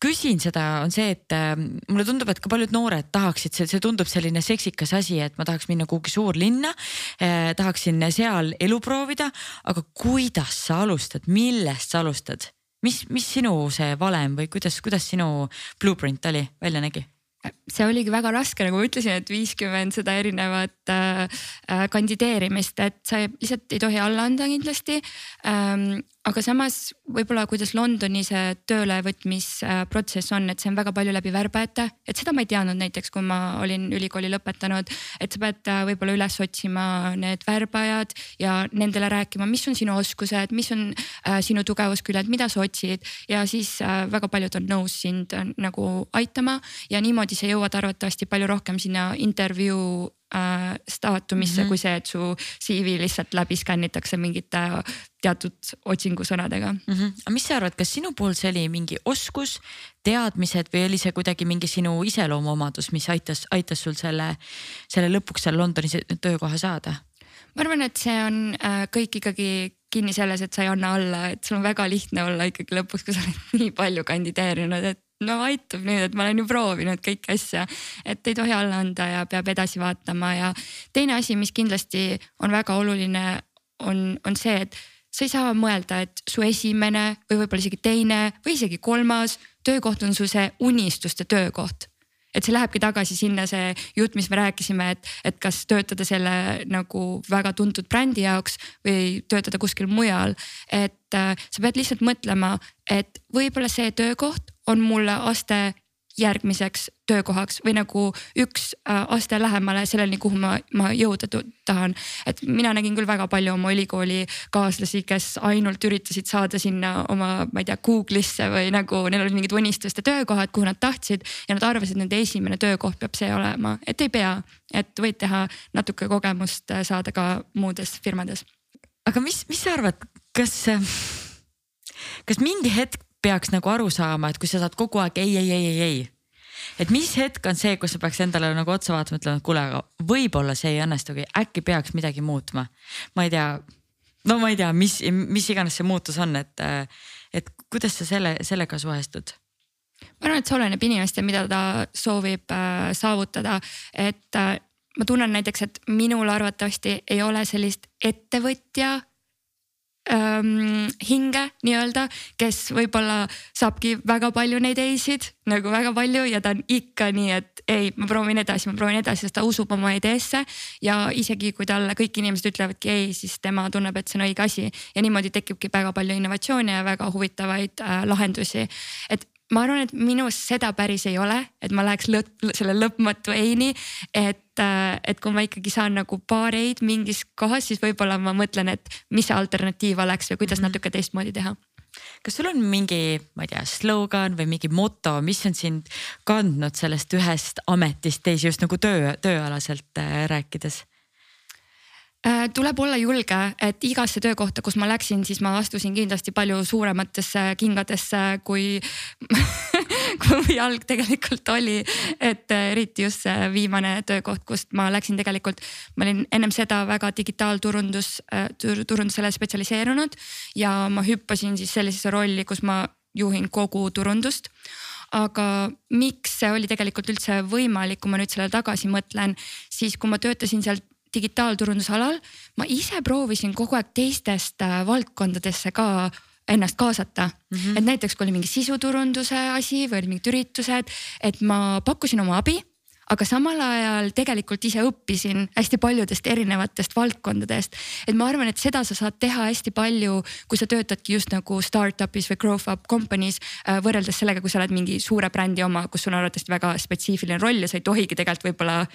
küsin seda, on see, et äh, mulle tundub, et ka paljud noored tahaksid, see, see tundub selline seksikas asi, et ma tahaks minna kuhugi suurlinna eh,. tahaksin seal elu proovida, aga kuidas sa alustad, millest sa alustad? mis, mis sinu see valem või kuidas, kuidas sinu blueprint oli, välja nägi? See oligi väga raske, nagu ma ütlesin, et viiskümmend seda erinevat äh, äh, kandideerimist, et sa lihtsalt ei tohi alla anda kindlasti. Ähm, aga samas võib-olla, kuidas Londoni see töölevõtmisprotsess on, et see on väga palju läbi värbajate, et seda ma ei teadnud näiteks, kui ma olin ülikooli lõpetanud. et sa pead äh, võib-olla üles otsima need värbajad ja nendele rääkima, mis on sinu oskused, mis on äh, sinu tugevusküljed, mida sa otsid ja siis äh, väga paljud on nõus sind äh, nagu aitama ja niimoodi sa jõuad arvatavasti palju rohkem sinna intervjuu äh, staatumisse mm -hmm. kui see, et su CV lihtsalt läbi skännitakse mingite teatud otsingusõnadega mm. -hmm. aga mis sa arvad, kas sinu puhul see oli mingi oskus, teadmised või oli see kuidagi mingi sinu iseloomuomadus, mis aitas, aitas sul selle, selle lõpuks seal Londonis töökoha saada? ma arvan, et see on äh, kõik ikkagi kinni selles, et sa ei anna alla, et sul on väga lihtne olla ikkagi lõpuks, kui sa oled nii palju kandideerinud, et no aitab nüüd, et ma olen ju proovinud kõiki asju, et ei tohi alla anda ja peab edasi vaatama ja teine asi, mis kindlasti on väga oluline, on, on see, et sa ei saa mõelda, et su esimene või võib-olla isegi teine või isegi kolmas töökoht on su see unistuste töökoht et see lähebki tagasi sinna see jutt, mis me rääkisime, et, et kas töötada selle nagu väga tuntud brändi jaoks või töötada kuskil mujal. et äh, sa pead lihtsalt mõtlema, et võib-olla see töökoht on mulle aste järgmiseks töökohaks või nagu üks äh, aste lähemale selleni, kuhu ma, ma jõuda tahan. et mina nägin küll väga palju oma ülikooli kaaslasi, kes ainult üritasid saada sinna oma, ma ei tea, Google'isse või nagu neil olid mingid unistuste töökohad, kuhu nad tahtsid. ja nad arvasid, et nende esimene töökoht peab see olema, et ei pea, et võid teha natuke kogemust äh, saada ka muudes firmades. aga mis, mis sa arvad, kas, kas mingi hetk peaks nagu aru saama, et kui sa saad kogu aeg ei, ei, ei, ei, ei. et mis hetk on see, kus sa peaks endale nagu otsa vaatama, ütlema, et kuule, aga võib-olla see ei õnnestugi, äkki peaks midagi muutma. ma ei tea, no ma ei tea, mis, mis iganes see muutus on, et, et kuidas sa selle, sellega suhestud? ma arvan, et see oleneb inimest ja mida ta soovib äh, saavutada, et äh, ma tunnen näiteks, et minul arvatavasti ei ole sellist ettevõtja ähm, hinge nii-öelda, kes võib-olla saabki väga palju neid ei-sid nagu väga palju ja ta on ikka nii, et ei, ma proovin edasi, ma proovin edasi, sest ta usub oma ideesse. ja isegi kui talle kõik inimesed ütlevadki ei, siis tema tunneb, et see on õige asi ja niimoodi tekibki väga palju innovatsioone ja väga huvitavaid äh, lahendusi. et ma arvan, et minus seda päris ei ole, et ma läheks lõpp, selle lõpmatu ei-ni. et, äh, et kui ma ikkagi saan nagu paar ei-d mingis kohas, siis võib-olla ma mõtlen, et mis see alternatiiv oleks või kuidas mm -hmm. natuke teistmoodi teha kas sul on mingi, ma ei tea, slogan või mingi moto, mis on sind kandnud sellest ühest ametist teise just nagu töö, tööalaselt äh, rääkides? Äh, tuleb olla julge, et igasse töökohta, kus ma läksin, siis ma astusin kindlasti palju suurematesse kingadesse, kui kui jalg tegelikult oli. et äh, eriti just see viimane töökoht, kust ma läksin tegelikult, ma olin ennem seda väga digitaalturundus, äh, turundusele spetsialiseerunud ja ma hüppasin siis sellisesse rolli, kus ma juhin kogu turundust. Aga miks see oli tegelikult üldse võimalik, kui ma nüüd sellele tagasi mõtlen, siis kui ma töötasin seal digitaalturundusalal ma ise proovisin kogu aeg teistest äh, valdkondadesse ka ennast kaasata mm. -hmm. et näiteks kui oli mingi sisuturunduse asi või olid mingid üritused, et ma pakkusin oma abi aga samal ajal tegelikult ise õppisin hästi paljudest erinevatest valdkondadest. et ma arvan, et seda sa saad teha hästi palju, kui sa töötadki just nagu startup'is või growth up company's äh, võrreldes sellega, kui sa oled mingi suure brändi oma, kus sul on arvatavasti väga spetsiifiline roll ja sa ei tohigi tegelikult võib-olla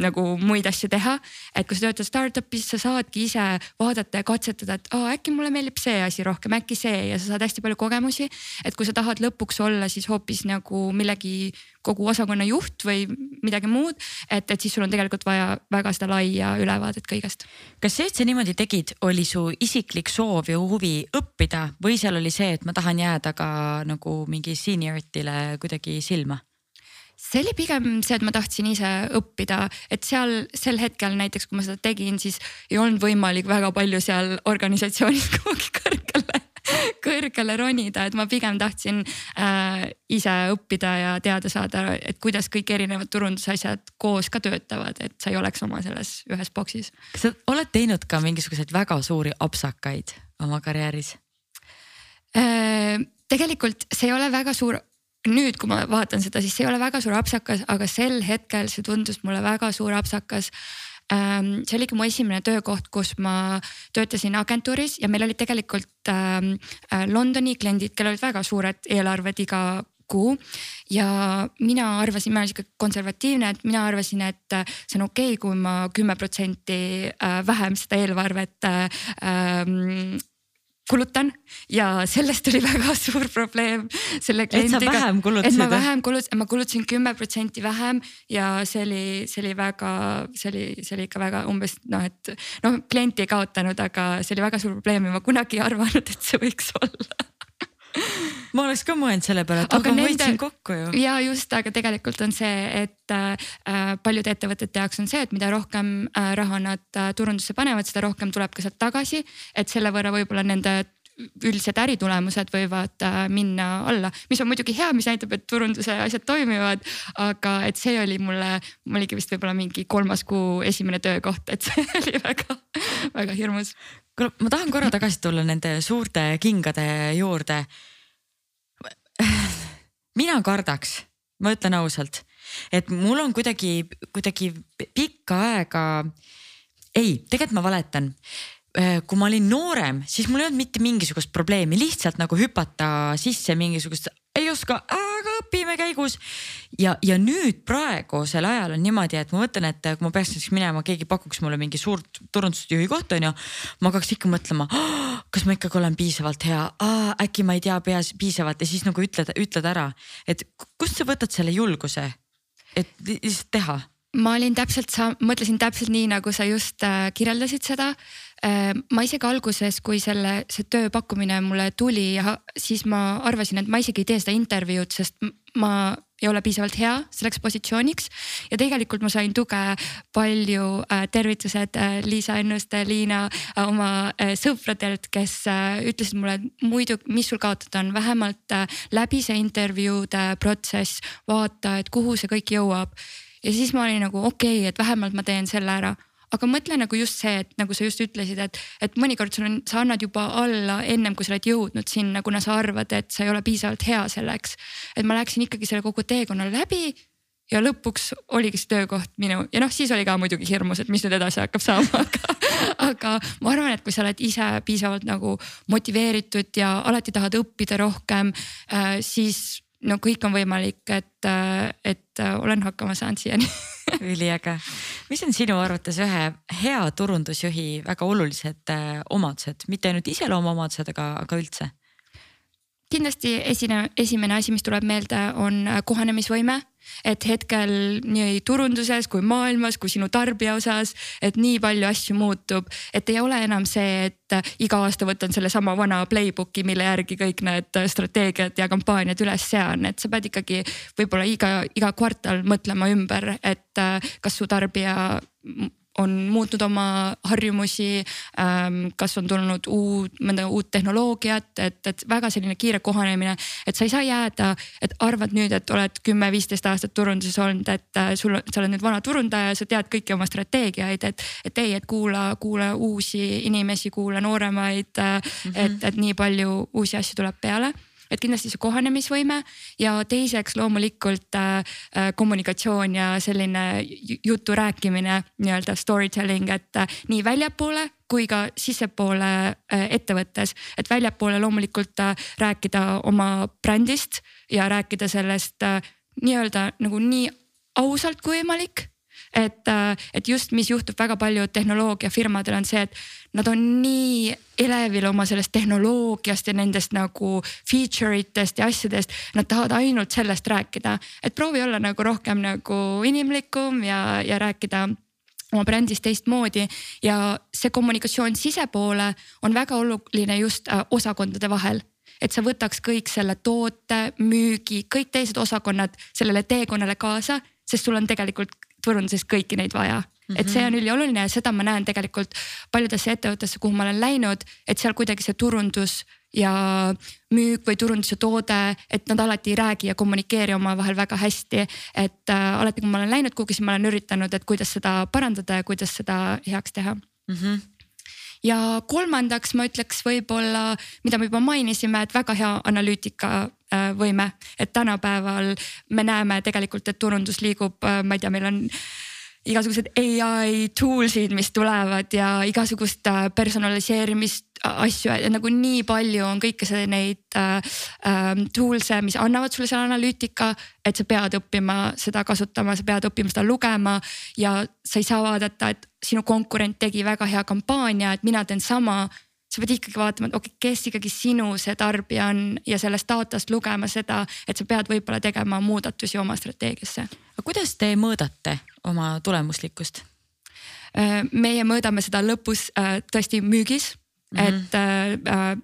nagu muid asju teha. et kui sa töötad startup'is, sa saadki ise vaadata ja katsetada, et aa, äkki mulle meeldib see asi rohkem, äkki see ja sa saad hästi palju kogemusi. et kui sa tahad lõpuks olla siis hoopis nagu millegi kogu osakonna juht või midagi muud, et, et siis sul on tegelikult vaja väga seda laia ülevaadet kõigest. kas see, et sa niimoodi tegid, oli su isiklik soov ja huvi õppida või seal oli see, et ma tahan jääda ka nagu mingi senior'itile kuidagi silma? See oli pigem see, et ma tahtsin ise õppida, et seal sel hetkel näiteks, kui ma seda tegin, siis ei olnud võimalik väga palju seal organisatsioonis kuhugi kõrgele, kõrgele ronida, et ma pigem tahtsin äh, ise õppida ja teada saada, et kuidas kõik erinevad turundusasjad koos ka töötavad, et sa ei oleks oma selles ühes boksis. kas sa oled teinud ka mingisuguseid väga suuri apsakaid oma karjääris äh,? tegelikult see ei ole väga suur nüüd, kui ma vaatan seda, siis see ei ole väga suur apsakas, aga sel hetkel see tundus mulle väga suur apsakas ähm, see oligi mu esimene töökoht, kus ma töötasin agentuuris ja meil olid tegelikult ähm, äh, Londoni kliendid, kellel olid väga suured eelarved iga kuu. ja mina arvasin, ma olen sihuke konservatiivne, et mina arvasin, et äh, see on okei okay,, kui ma kümme protsenti äh, vähem seda eelarvet ähm, kulutan ja sellest oli väga suur probleem selle kliendiga. et sa vähem kulutasid? et ma vähem kulutasin, ma kulutasin kümme protsenti vähem ja see oli, see oli väga, see oli, see oli ikka väga umbes noh, et noh, klienti ei kaotanud, aga see oli väga suur probleem ja ma kunagi ei arvanud, et see võiks olla ma oleks ka mõelnud selle peale, et aga, aga ma hoidsin kokku ju. ja just, aga tegelikult on see, et äh, paljude ettevõtete jaoks on see, et mida rohkem äh, raha nad äh, turundusse panevad, seda rohkem tuleb ka sealt tagasi. et selle võrra võib-olla nende üldised äritulemused võivad äh, minna alla, mis on muidugi hea, mis näitab, et turunduse asjad toimivad. aga et see oli mulle, mul oligi vist võib-olla mingi kolmas kuu esimene töökoht, et see oli väga, väga hirmus. kuule, ma tahan korra tagasi tulla nende suurte kingade juurde. Mina kardaks, ma ütlen ausalt, et mul on kuidagi, kuidagi pikka aega. ei, tegelikult ma valetan Äh, kui ma olin noorem, siis mul ei olnud mitte mingisugust probleemi lihtsalt nagu hüpata sisse mingisugust, ei oska, aga õpime käigus. ja, ja nüüd praegusel ajal on niimoodi, et ma mõtlen, et kui ma peaks näiteks minema, keegi pakuks mulle mingi suurt turundusjuhi kohta on ju. ma hakkaks ikka mõtlema, kas ma ikkagi olen piisavalt hea, äkki ma ei tea peas piisavalt ja siis nagu ütled, ütled ära, et kust sa võtad selle julguse, et lihtsalt teha ma olin täpselt, mõtlesin täpselt nii, nagu sa just äh, kirjeldasid seda Äh, ma isegi alguses, kui selle, see tööpakkumine mulle tuli, siis ma arvasin, et ma isegi ei tee seda intervjuud, sest ma ei ole piisavalt hea selleks positsiooniks. ja tegelikult ma sain tuge palju äh,, tervitused äh, Liisa Ennuste, Liina äh, oma äh, sõpradelt, kes äh, ütlesid mulle, et muidu, mis sul kaotada on, vähemalt äh, läbi see intervjuude protsess, vaata, et kuhu see kõik jõuab. ja siis ma olin nagu okei okay,, et vähemalt ma teen selle ära aga mõtle nagu just see, et nagu sa just ütlesid, et, et mõnikord sul on, sa annad juba alla ennem kui sa oled jõudnud sinna, kuna sa arvad, et sa ei ole piisavalt hea selleks. et ma läksin ikkagi selle kogu teekonna läbi ja lõpuks oligi see töökoht minu ja noh, siis oli ka muidugi hirmus, et mis nüüd edasi hakkab saama, aga, aga ma arvan, et kui sa oled ise piisavalt nagu motiveeritud ja alati tahad õppida rohkem äh,, siis no kõik on võimalik, et, et olen hakkama saanud siiani üliäge. mis on sinu arvates ühe hea turundusjuhi väga olulised äh, omadused, mitte ainult iseloomuomadused, aga, aga üldse? Kindlasti esine, esimene asi, mis tuleb meelde, on kohanemisvõime. Et hetkel nii turunduses kui maailmas kui sinu tarbija osas, et nii palju asju muutub, et ei ole enam see, et iga aasta võtan sellesama vana playbook'i, mille järgi kõik need strateegiad ja kampaaniad üles sean, et sa pead ikkagi võib-olla iga, iga kvartal mõtlema ümber, et kas su tarbija on muutnud oma harjumusi ähm,, kas on tulnud uut, mõnda uut tehnoloogiat, et, et väga selline kiire kohanemine. et sa ei saa jääda, et arvad nüüd, et oled kümme-viisteist aastat turunduses olnud, et äh, sul, sa oled nüüd vana turundaja, sa tead kõiki oma strateegiaid, et. et ei, et kuula, kuula uusi inimesi, kuula nooremaid äh, et, et nii palju uusi asju tuleb peale et kindlasti see kohanemisvõime ja teiseks loomulikult äh, äh, kommunikatsioon ja selline jutu rääkimine, nii-öelda story telling, et äh, nii väljapoole kui ka sissepoole äh, ettevõttes, et väljapoole loomulikult äh, rääkida oma brändist ja rääkida sellest äh, nii-öelda nagu nii ausalt kui võimalik et, äh, et just, mis juhtub väga palju tehnoloogiafirmadel on see, et nad on nii elevil oma sellest tehnoloogiast ja nendest nagu feature itest ja asjadest. Nad tahavad ainult sellest rääkida, et proovi olla nagu rohkem nagu inimlikum ja, ja rääkida oma brändist teistmoodi ja see kommunikatsioon sisepoole on väga oluline just äh, osakondade vahel et sa võtaks kõik selle toote, müügi, kõik teised osakonnad sellele teekonnale kaasa, sest sul on tegelikult turunduses kõiki neid vaja Mm -hmm. et see on ülioluline ja seda ma näen tegelikult paljudesse ettevõttesse, kuhu ma olen läinud, et seal kuidagi see turundus ja müük või turunduse toode, et nad alati ei räägi ja kommunikeeri omavahel väga hästi. et äh, alati, kui ma olen läinud kuhugi, siis ma olen üritanud, et kuidas seda parandada ja kuidas seda heaks teha mm. -hmm ja kolmandaks ma ütleks võib-olla, mida me juba mainisime, et väga hea analüütika võime, et tänapäeval me näeme tegelikult, et turundus liigub, äh, ma ei tea, meil on igasugused ai tools'id, mis tulevad ja igasugust äh, personaliseerimist asju, nagu nii palju on kõike see neid äh, tools'e, mis annavad sulle selle analüütika. et sa pead õppima seda kasutama, sa pead õppima seda lugema ja sa ei saa vaadata, et sinu konkurent tegi väga hea kampaania, et mina teen sama sa pead ikkagi vaatama, et okei okay,, kes ikkagi sinu see tarbija on ja sellest datast lugema seda, et sa pead võib-olla tegema muudatusi oma strateegiasse. aga kuidas te mõõdate oma tulemuslikkust? Äh, meie mõõdame seda lõpus äh, tõesti müügis mm, -hmm. et äh,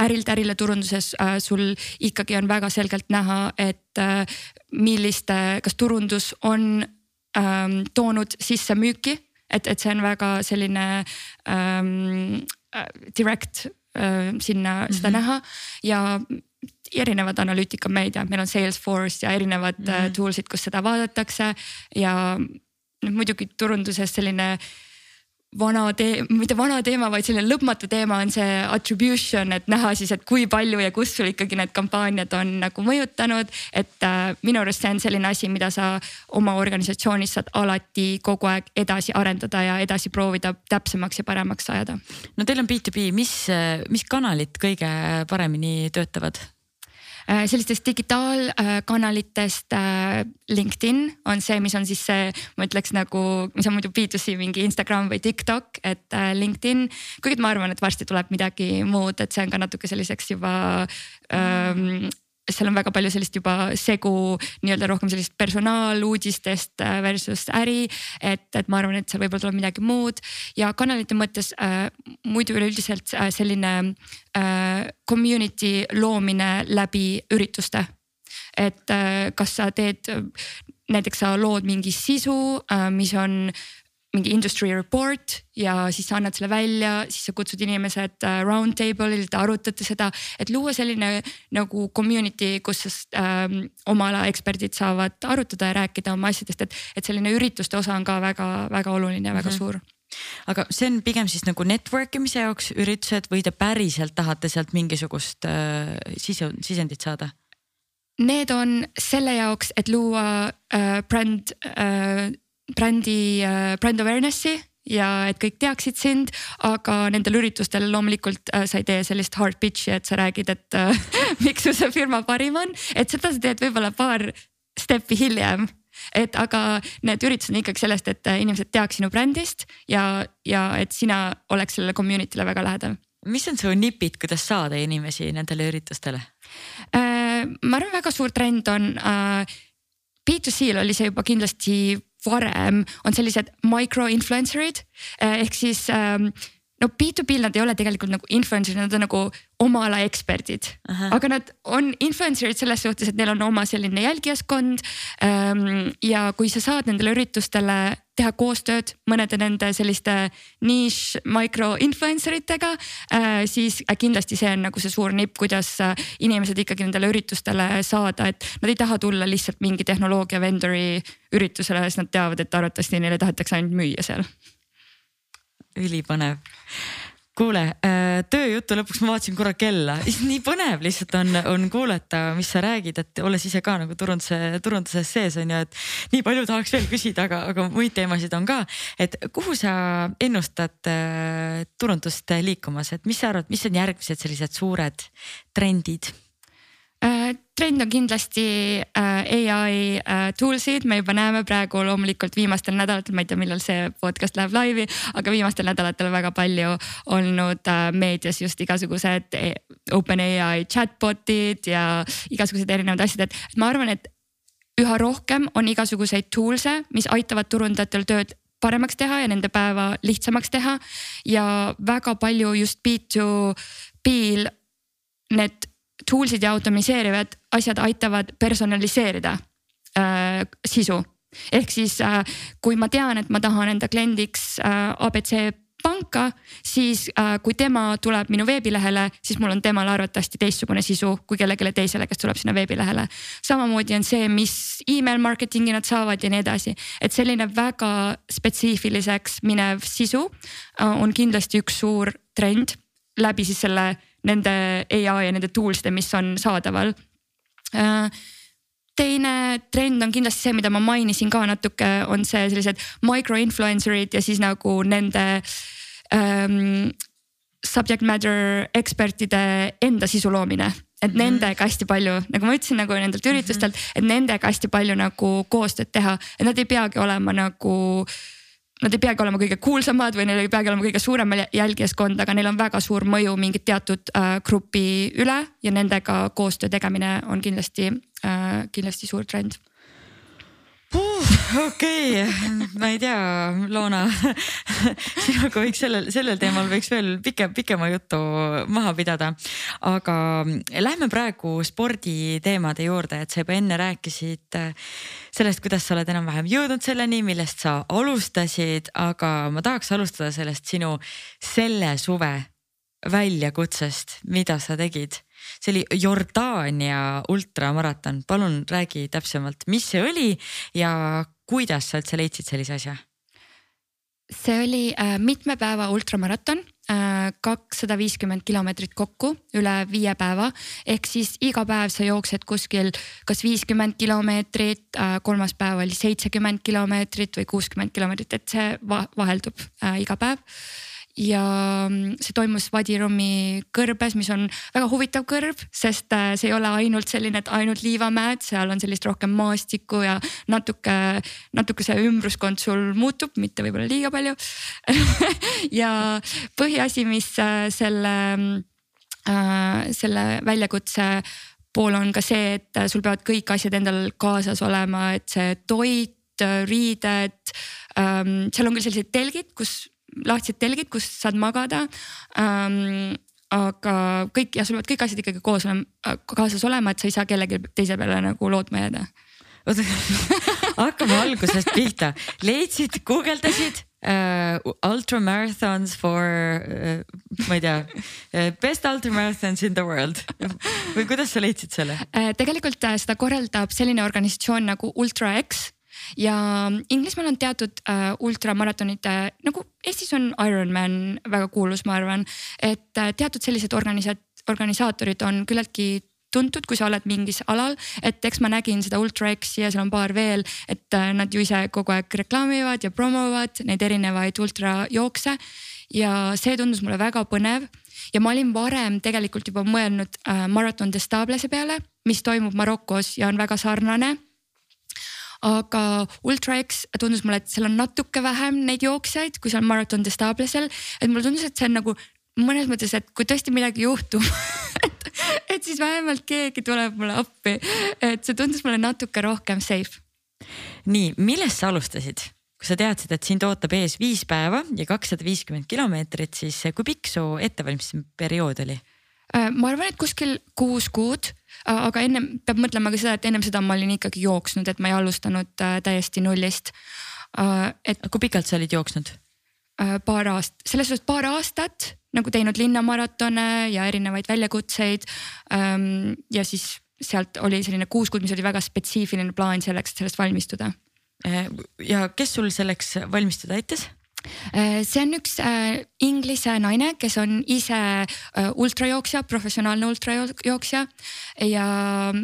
ärilt ärile turunduses sul ikkagi on väga selgelt näha, et milliste, kas turundus on ähm, toonud sisse müüki, et, et see on väga selline ähm, direct äh, sinna mm -hmm. seda näha ja erinevad analüütikameediad, meil on Salesforce ja erinevad mm -hmm. tools'id, kus seda vaadatakse ja noh, muidugi turunduses selline äh, vana tee-, mitte vana teema, vaid selline lõpmatu teema on see attribution, et näha siis, et kui palju ja kus sul ikkagi need kampaaniad on nagu mõjutanud. et äh, minu arust see on selline asi, mida sa oma organisatsioonis saad alati kogu aeg edasi arendada ja edasi proovida täpsemaks ja paremaks ajada. no teil on B2B, mis, mis kanalid kõige paremini töötavad? Äh, sellistest digitaalkanalitest äh, LinkedIn on see, mis on siis see, ma ütleks nagu, mis on muidu B2C mingi Instagram või TikTok, et äh, LinkedIn. kuigi ma arvan, et varsti tuleb midagi muud, et see on ka natuke selliseks juba ähm, seal on väga palju sellist juba segu nii-öelda rohkem sellist personaaluudistest äh, versus äri. et, et ma arvan, et seal võib-olla tuleb midagi muud ja kanalite mõttes äh, muidu üleüldiselt äh, selline äh, community loomine läbi ürituste. et äh, kas sa teed näiteks sa lood mingi sisu, äh, mis on mingi industry report ja siis sa annad selle välja, siis sa kutsud inimesed äh, round table'ile, te arutate seda, et luua selline nagu community, kus ähm, oma ala eksperdid saavad arutada ja rääkida oma asjadest, et, et selline ürituste osa on ka väga-väga oluline ja väga mm -hmm. suur aga see on pigem siis nagu network imise jaoks üritused või te päriselt tahate sealt mingisugust äh, sisu, sisendit saada? Need on selle jaoks, et luua äh, bränd äh, brändi, äh, brand awareness'i ja et kõik teaksid sind, aga nendel üritustel loomulikult äh, sa ei tee sellist hard pitch'i, et sa räägid, et äh, miks su see firma parim on, et seda sa teed võib-olla paar step'i hiljem et aga need üritused on ikkagi sellest, et äh, inimesed teaks sinu brändist ja, ja et sina oleks sellele community'le väga lähedal. mis on su nipid, kuidas saada inimesi nendele üritustele äh,? ma arvan, väga suur trend on äh, B2C-l oli see juba kindlasti varem on sellised micro influencer'id eh, ehk siis ähm, no B2B-l nad ei ole tegelikult nagu influencer'id, nad on nagu oma ala eksperdid. aga nad on influencer'id selles suhtes, et neil on oma selline jälgijaskond ähm,. ja kui sa saad nendele üritustele teha koostööd mõnede nende selliste nišš micro influencer itega äh,, siis kindlasti see on nagu see suur nipp, kuidas äh, inimesed ikkagi nendele üritustele saada, et nad ei taha tulla lihtsalt mingi tehnoloogia vendor'i üritusele, sest nad teavad, et arvatavasti neile tahetakse ainult müüa seal. Ülipõnev kuule äh, tööjutu lõpuks ma vaatasin korra kella, nii põnev lihtsalt on, on kuulata, mis sa räägid, et olles ise ka nagu turunduse, turunduses sees on ju, et nii palju tahaks veel küsida, aga, aga muid teemasid on ka. et kuhu sa ennustad äh, turundust liikumas, et mis sa arvad, mis on järgmised sellised suured trendid? Äh, trend on kindlasti äh, ai äh, tools'id, me juba näeme praegu loomulikult viimastel nädalatel, ma ei tea, millal see podcast läheb laivi, aga viimastel nädalatel väga palju olnud meedias just igasugused OpenAI chatbot'id ja igasugused erinevad asjad, et ma arvan, et üha rohkem on igasuguseid tools'e, mis aitavad turundajatel tööd paremaks teha ja nende päeva lihtsamaks teha. Ja väga palju just B2B-l need tools'id ja automatiseerivad asjad aitavad personaliseerida äh, sisu. ehk siis äh, kui ma tean, et ma tahan enda kliendiks äh, abc panka, siis äh, kui tema tuleb minu veebilehele, siis mul on temale arvatavasti teistsugune sisu kui kellelegi teisele, kes tuleb sinna veebilehele. samamoodi on see, mis email marketing'i nad saavad ja nii edasi, et selline väga spetsiifiliseks minev sisu äh, on kindlasti üks suur trend läbi siis selle nende ai ja nende tools'ide, mis on saadaval teine trend on kindlasti see, mida ma mainisin ka natuke, on see sellised micro influencer'id ja siis nagu nende ähm, subject matter ekspertide enda sisu loomine. et -hmm. nendega hästi palju, nagu ma ütlesin, nagu nendelt üritustelt -hmm. et nendega hästi palju nagu koostööd teha, et nad ei peagi olema nagu nad ei peagi olema kõige kuulsamad või neil ei peagi olema kõige suurem jälgijaskond, aga neil on väga suur mõju mingit teatud äh, grupi üle ja nendega koostöö tegemine on kindlasti äh,, kindlasti suur trend okei okay., ma ei tea, Loona sinuga võiks sellel, sellel teemal võiks veel pikem, pikema jutu maha pidada. aga lähme praegu sporditeemade juurde, et sa juba enne rääkisid äh, sellest, kuidas sa oled enam-vähem jõudnud selleni, millest sa alustasid, aga ma tahaks alustada sellest sinu selle suve väljakutsest, mida sa tegid see oli Jordaania ultramaraton, palun räägi täpsemalt, mis see oli ja kuidas sa üldse leidsid sellise asja? see oli äh, mitme päeva ultramaraton äh,, kakssada viiskümmend kilomeetrit kokku üle viie päeva. ehk siis iga päev sa jooksed kuskil kas viiskümmend kilomeetrit äh,, kolmas päev oli seitsekümmend kilomeetrit või kuuskümmend kilomeetrit, et see va vaheldub äh, iga päev ja mm, see toimus Vadirumi kõrbes, mis on väga huvitav kõrb, sest äh, see ei ole ainult selline, et ainult liivamäed, seal on sellist rohkem maastikku ja natuke, natuke see ümbruskond sul muutub, mitte võib-olla liiga palju. Ja põhiasi, mis äh, selle äh,, selle väljakutse pool on ka see, et sul peavad kõik asjad endal kaasas olema, et see toit, riided ähm,, seal on küll sellised telgid, kus lahtised telgid, kus saad magada ähm, aga kõik ja sul peavad kõik asjad ikkagi koos olema, kaasas olema, et sa ei saa kellelegi teise peale nagu lootma jääda. oota, hakkame algusest pihta, leidsid, guugeldasid uh, ultramarathons for uh,, ma ei tea uh,, best ultramarathons in the world või kuidas sa leidsid selle uh,? tegelikult uh, seda korraldab selline organisatsioon nagu Ultra X ja Inglismaal on teatud äh, ultramaratonid äh, nagu Eestis on Ironman väga kuulus, ma arvan, et äh, teatud sellised organisa-, organisaatorid on küllaltki tuntud, kui sa oled mingis alal, et eks ma nägin seda Ultra X-i ja seal on paar veel, et äh, nad ju ise kogu aeg reklaamivad ja promovad neid erinevaid ultrajookse. ja see tundus mulle väga põnev. Ja ma olin varem tegelikult juba mõelnud äh, Marathon des Stablese peale, mis toimub Marokos ja on väga sarnane aga Ultra X tundus mulle, et seal on natuke vähem neid jooksjaid, kui seal Marathon des Tablesel. et mulle tundus, et see on nagu mõnes mõttes, et kui tõesti midagi juhtub et, et siis vähemalt keegi tuleb mulle appi. et see tundus mulle natuke rohkem safe. nii, millest sa alustasid? kui sa teadsid, et sind ootab ees viis päeva ja kakssada viiskümmend kilomeetrit, siis kui pikk su ettevalmistusperiood oli? Äh, ma arvan, et kuskil kuus kuud aga ennem peab mõtlema ka seda, et ennem seda ma olin ikkagi jooksnud, et ma ei alustanud äh, täiesti nullist. Äh, et kui pikalt sa olid jooksnud? Paar aastat, selles suhtes paar aastat nagu teinud linnamaratone ja erinevaid väljakutseid. Ähm, ja siis sealt oli selline kuus kuud, mis oli väga spetsiifiline plaan selleks, et sellest valmistuda. ja kes sul selleks valmistuda aitas? Äh, see on üks äh, Inglise naine, kes on ise äh, ultrajooksja, professionaalne ultrajooksja ja.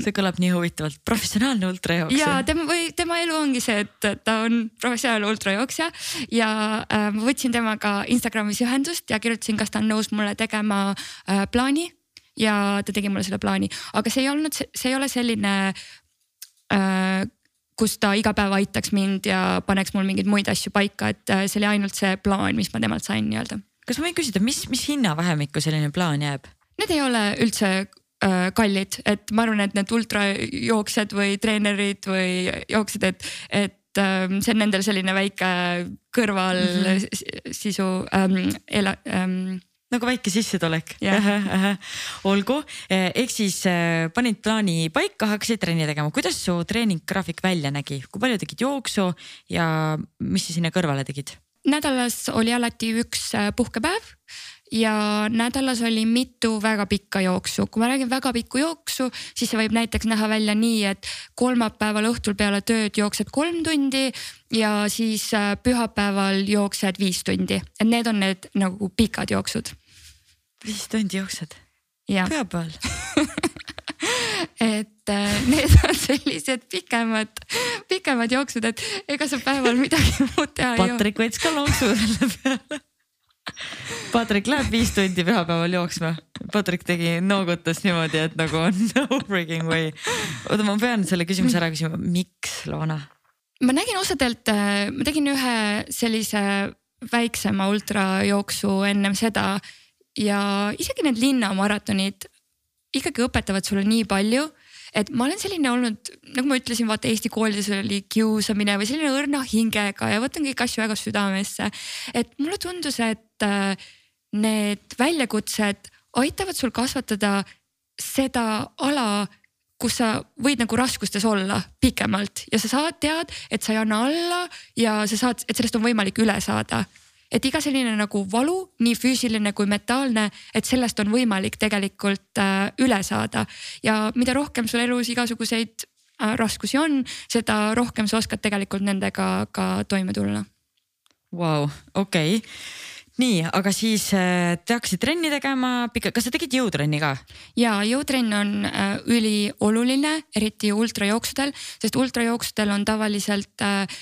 see kõlab nii huvitavalt, professionaalne ultrajooksja. ja tema või tema elu ongi see, et ta on professionaalne ultrajooksja ja äh, ma võtsin temaga Instagramis ühendust ja kirjutasin, kas ta on nõus mulle tegema äh, plaani ja ta tegi mulle selle plaani, aga see ei olnud, see ei ole selline äh, kus ta iga päev aitaks mind ja paneks mul mingeid muid asju paika, et äh, see oli ainult see plaan, mis ma temalt sain nii-öelda. kas ma võin küsida, mis, mis hinnavahemikku selline plaan jääb? Need ei ole üldse äh, kallid, et ma arvan, et need ultrajooksjad või treenerid või jooksjad, et, et ähm, see on nendel selline väike kõrval mm -hmm. ähm, ela- ähm, nagu väike sissetulek. Olgu, eh, ehk siis eh, panid plaani paika, hakkasid trenni tegema, kuidas su treeninggraafik välja nägi, kui palju tegid jooksu ja mis sa sinna kõrvale tegid? nädalas oli alati üks eh, puhkepäev ja nädalas oli mitu väga pikka jooksu. kui ma räägin väga pikku jooksu, siis see võib näiteks näha välja nii, et kolmapäeval õhtul peale tööd jooksed kolm tundi ja siis pühapäeval jooksed viis tundi, et need on need nagu pikad jooksud viis tundi jooksed? pühapäeval et äh, need on sellised pikemad, pikemad jooksud, et ega sa päeval midagi muud teha ei jõua. Patrik võttis ka lonksu selle peale. Patrik läheb viis tundi pühapäeval jooksma. Patrik tegi, noogutas niimoodi, et nagu no freaking way. oota, ma pean selle küsimuse ära küsima, miks Loona? ma nägin osadelt, ma tegin ühe sellise väiksema ultrajooksu ennem seda ja isegi need linnamaratonid ikkagi õpetavad sulle nii palju et ma olen selline olnud, nagu ma ütlesin, vaata Eesti koolides oli kiusamine või selline õrna hingega ja võtan kõiki asju väga südamesse. et mulle tundus, et äh, need väljakutsed aitavad sul kasvatada seda ala kus sa võid nagu raskustes olla pikemalt ja sa saad, tead, et sa ei anna alla ja sa saad, et sellest on võimalik üle saada et iga selline nagu valu, nii füüsiline kui mentaalne, et sellest on võimalik tegelikult äh, üle saada ja mida rohkem sul elus igasuguseid äh, raskusi on, seda rohkem sa oskad tegelikult nendega ka toime tulla. Vau, okei nii, aga siis äh, te hakkasite trenni tegema, kas sa tegid jõutrenni ka? ja jõutrenn on äh, ülioluline, eriti ultrajooksudel, sest ultrajooksudel on tavaliselt äh,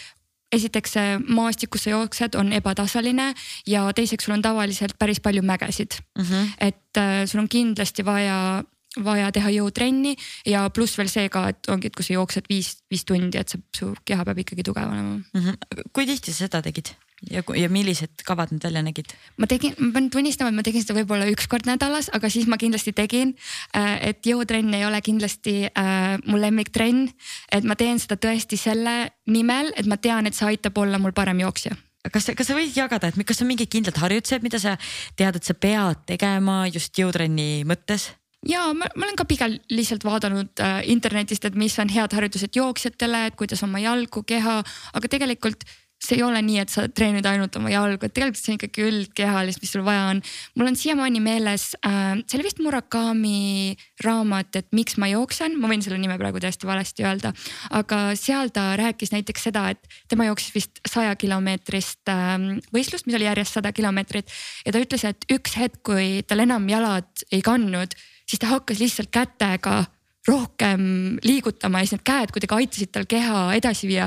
esiteks see maastik, kus sa jooksed, on ebatasaline ja teiseks sul on tavaliselt päris palju mägesid mm. -hmm. et äh, sul on kindlasti vaja vaja teha jõutrenni ja pluss veel see ka, et ongi, et kui sa jooksed viis, viis tundi, et see, su keha peab ikkagi tugev olema mm. -hmm. kui tihti sa seda tegid? Ja, ja millised kavad need välja nägid? ma tegin, ma pean tunnistama, et ma tegin seda võib-olla üks kord nädalas, aga siis ma kindlasti tegin. Äh, et jõutrenn ei ole kindlasti äh, mu lemmiktrenn, et ma teen seda tõesti selle nimel, et ma tean, et see aitab olla mul parem jooksja kas, kas sa võid jagada, et kas on mingid kindlad harjutused, mida sa tead, et sa pead tegema just jõutrenni mõttes? ja ma, ma olen ka pigem lihtsalt vaadanud äh, internetist, et mis on head harjutused jooksjatele, et kuidas oma jalgu, keha, aga tegelikult see ei ole nii, et sa treenid ainult oma jalgu, et tegelikult see on ikkagi üldkehalist, mis sul vaja on. mul on siiamaani meeles äh,, see oli vist Murakami raamat, et miks ma jooksen, ma võin selle nime praegu täiesti valesti öelda. aga seal ta rääkis näiteks seda, et tema jooksis vist saja kilomeetrist äh, võistlust, mis oli järjest sada kilomeetrit. ja ta ütles, et üks hetk, kui tal enam jalad ei kandnud, siis ta hakkas lihtsalt kätega rohkem liigutama ja siis need käed kuidagi aitasid tal keha edasi viia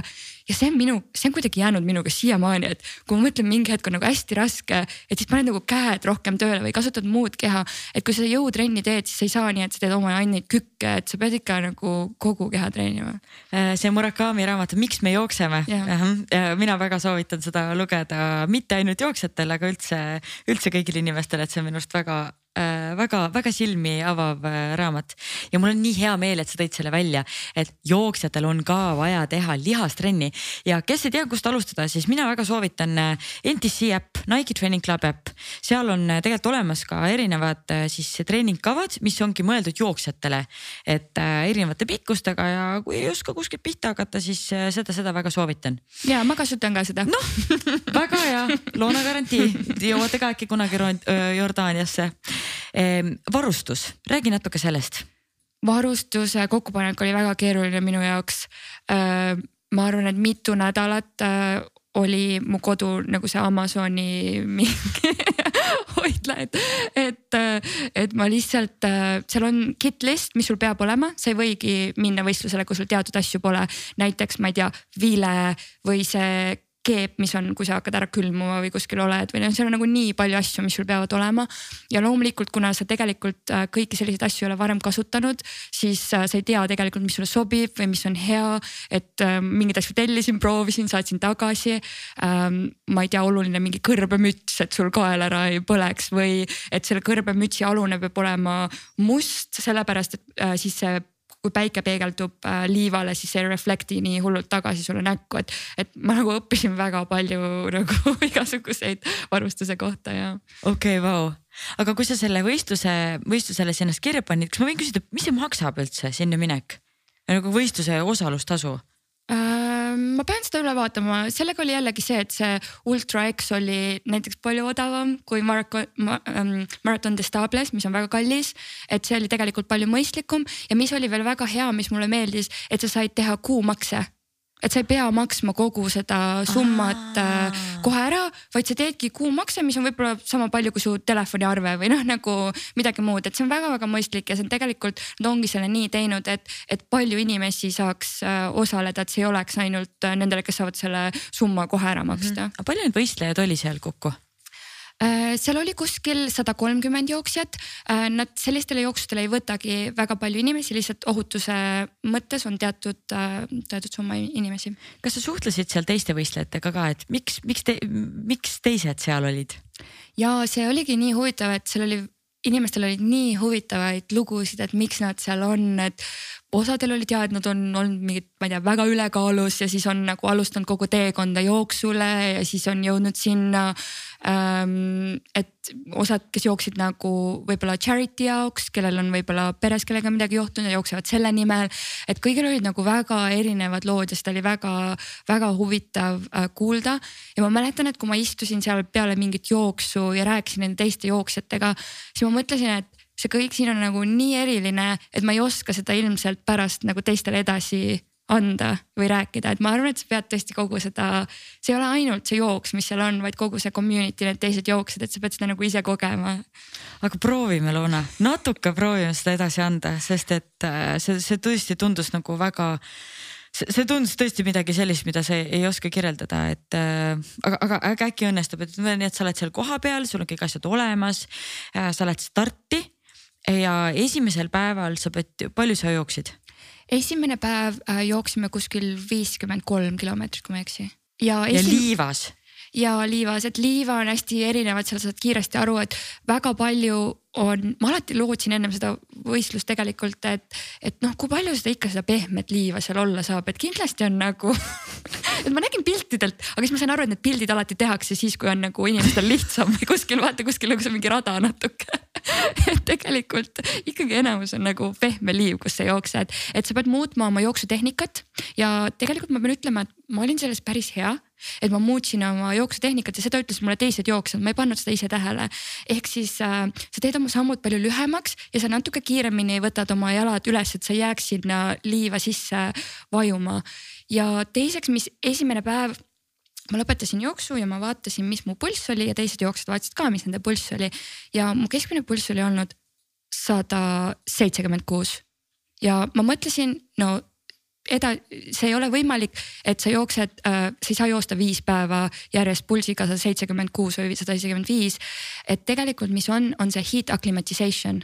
ja see on minu, see on kuidagi jäänud minuga siiamaani, et kui ma mõtlen, mingi hetk on nagu hästi raske, et siis paned nagu käed rohkem tööle või kasutad muud keha. et kui sa jõutrenni teed, siis sa ei saa nii, et sa teed oma ainult kükke, et sa pead ikka nagu kogu keha treenima. Äh, see Murakami raamat, Miks me jookseme, mina väga soovitan seda lugeda mitte ainult jooksjatele, aga üldse, üldse kõigile inimestele, et see on minu arust väga väga-väga äh, silmi avav äh, raamat ja mul on nii hea meel, et sa tõid selle välja, et jooksjatel on ka vaja teha lihastrenni ja kes ei tea, kust alustada, siis mina väga soovitan äh, NTC äpp, Nike Training Club äpp. seal on tegelikult olemas ka erinevad siis treeningkavad, mis ongi mõeldud jooksjatele, et erinevate pikkustega ja kui ei oska kuskilt pihta hakata, siis seda, seda väga soovitan. ja ma kasutan ka seda. noh, väga hea, loona garantii, jõuate ka äkki kunagi Jordaaniasse varustus, räägi natuke sellest. varustuse kokkupanek oli väga keeruline minu jaoks. Ehm, ma arvan, et mitu nädalat äh, oli mu kodu nagu see Amazoni mingi hoidla, et, et, äh, et ma lihtsalt, äh, seal on kit list, mis sul peab olema, sa ei võigi minna võistlusele, kui sul teatud asju pole. näiteks ma ei tea, vile või see keep, mis on, kui sa hakkad ära külmuma või kuskil oled või noh, seal on nagu nii palju asju, mis sul peavad olema. ja loomulikult, kuna sa tegelikult äh, kõiki selliseid asju ei ole varem kasutanud, siis äh, sa ei tea tegelikult, mis sulle sobib või mis on hea. et äh, mingeid asju tellisin, proovisin, saatsin tagasi. Ähm, ma ei tea, oluline mingi kõrbemüts, et sul kael ära ei põleks või et selle kõrbemütsi alune peab olema must, sellepärast et siis see kui päike peegeldub äh, liivale, siis see ei reflect'i nii hullult tagasi sulle näkku, et, et ma nagu õppisin väga palju nagu igasuguseid varustuse kohta ja. okei okay,, vau, aga kui sa selle võistluse, võistlusele ennast kirja panid, kas ma võin küsida, mis see maksab üldse sinna minek? nagu võistluse osalustasu ma pean seda üle vaatama, sellega oli jällegi see, et see Ultra X oli näiteks palju odavam kui Marathon ma, ähm,, Marathon des Stables, mis on väga kallis. et see oli tegelikult palju mõistlikum. Ja mis oli veel väga hea, mis mulle meeldis, et sa said teha kuumakse et sa ei pea maksma kogu seda summat Aa. Äh, kohe ära, vaid sa teedki kuumakse, mis on võib-olla sama palju kui su telefoniarve või noh, nagu midagi muud, et see on väga-väga mõistlik ja see on tegelikult, nad ongi selle nii teinud, et, et palju inimesi saaks äh, osaleda, et see ei oleks ainult äh, nendele, kes saavad selle summa kohe ära maksta mm. -hmm. palju neid võistlejaid oli seal kokku? Äh, seal oli kuskil sada kolmkümmend jooksjat. Äh, nad sellistele jooksudele ei võtagi väga palju inimesi, lihtsalt ohutuse mõttes on teatud, teatud summa inimesi. kas sa suhtlesid seal teiste võistlejatega ka, et miks, miks te, miks teised seal olid? ja see oligi nii huvitav, et seal oli inimestel olid nii huvitavaid lugusid, et miks nad seal on, et osadel olid ja, et nad on olnud mingid, ma ei tea, väga ülekaalus ja siis on nagu alustanud kogu teekonda jooksule ja siis on jõudnud sinna ähm,. et osad, kes jooksid nagu võib-olla charity jaoks, kellel on võib-olla peres kellega midagi juhtunud ja jooksevad selle nimel. et kõigil olid nagu väga erinevad lood ja seda oli väga-väga huvitav äh, kuulda. ja ma mäletan, et kui ma istusin seal peale mingit jooksu ja rääkisin nende teiste jooksjatega, siis ma mõtlesin, et see kõik siin on nagu nii eriline, et ma ei oska seda ilmselt pärast nagu teistele edasi anda või rääkida, et ma arvan, et sa pead tõesti kogu seda, see ei ole ainult see jooks, mis seal on, vaid kogu see community, need teised jooksjad, et sa pead seda nagu ise kogema. aga proovime, Loona, natuke proovime seda edasi anda, sest et äh, see, see tõesti tundus nagu väga see, tundus tõesti midagi sellist, mida sa ei, ei oska kirjeldada, et äh, aga, aga, aga äkki õnnestub, et nii, et sa oled seal kohapeal, sul on kõik asjad olemas äh,. sa lähed starti ja esimesel päeval sa pead, palju sa jooksid? esimene päev äh, jooksime kuskil viiskümmend kolm kilomeetrit, kui ma ei eksi. ja, esim... liivas? ja liivas, et liiva on hästi erinev, et seal saad kiiresti aru, et väga palju on, ma alati lootsin ennem seda võistlust tegelikult, et, et noh, kui palju seda ikka seda pehmet liiva seal olla saab, et kindlasti on nagu et ma nägin piltidelt, aga siis ma sain aru, et need pildid alati tehakse siis, kui on nagu inimestel lihtsam või kuskil vaata kuskil see mingi rada natuke. Et tegelikult ikkagi enamus on nagu pehme liiv, kus sa jooksed, et sa pead muutma oma jooksutehnikat ja tegelikult ma pean ütlema, et ma olin selles päris hea et ma muutsin oma jooksutehnikat ja seda ütlesid mulle teised jooksjad, ma ei pannud seda ise tähele. ehk siis äh, sa teed oma sammud palju lühemaks ja sa natuke kiiremini võtad oma jalad üles, et sa ei jääks sinna liiva sisse vajuma. ja teiseks, mis esimene päev ma lõpetasin jooksu ja ma vaatasin, mis mu pulss oli ja teised jooksjad vaatasid ka, mis nende pulss oli ja mu keskmine pulss oli olnud sada seitsekümmend kuus. ja ma mõtlesin, no eda-, see ei ole võimalik, et sa jooksed äh,, sa ei saa joosta viis päeva järjest pulsiga sada seitsekümmend kuus või sada seitsekümmend viis. et tegelikult, mis on, on see heat acclimatization.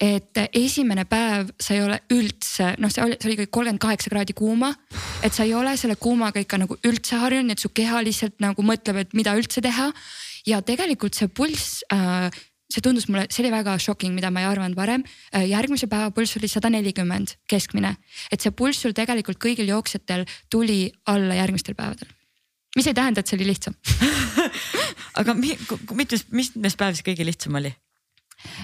et esimene päev sa ei ole üldse, noh, see oli, see oli kõik kolmkümmend kaheksa kraadi kuuma. et sa ei ole selle kuumaga ikka nagu üldse harjunud, et su keha lihtsalt nagu mõtleb, et mida üldse teha. ja tegelikult see pulss äh, see tundus mulle, see oli väga shocking, mida ma ei arvanud varem. Äh, järgmise päeva pulss oli sada nelikümmend keskmine, et see pulss sul tegelikult kõigil jooksjatel tuli alla järgmistel päevadel. mis ei tähenda, et see oli lihtsam aga mitmes, mitmes päev see kõige lihtsam oli?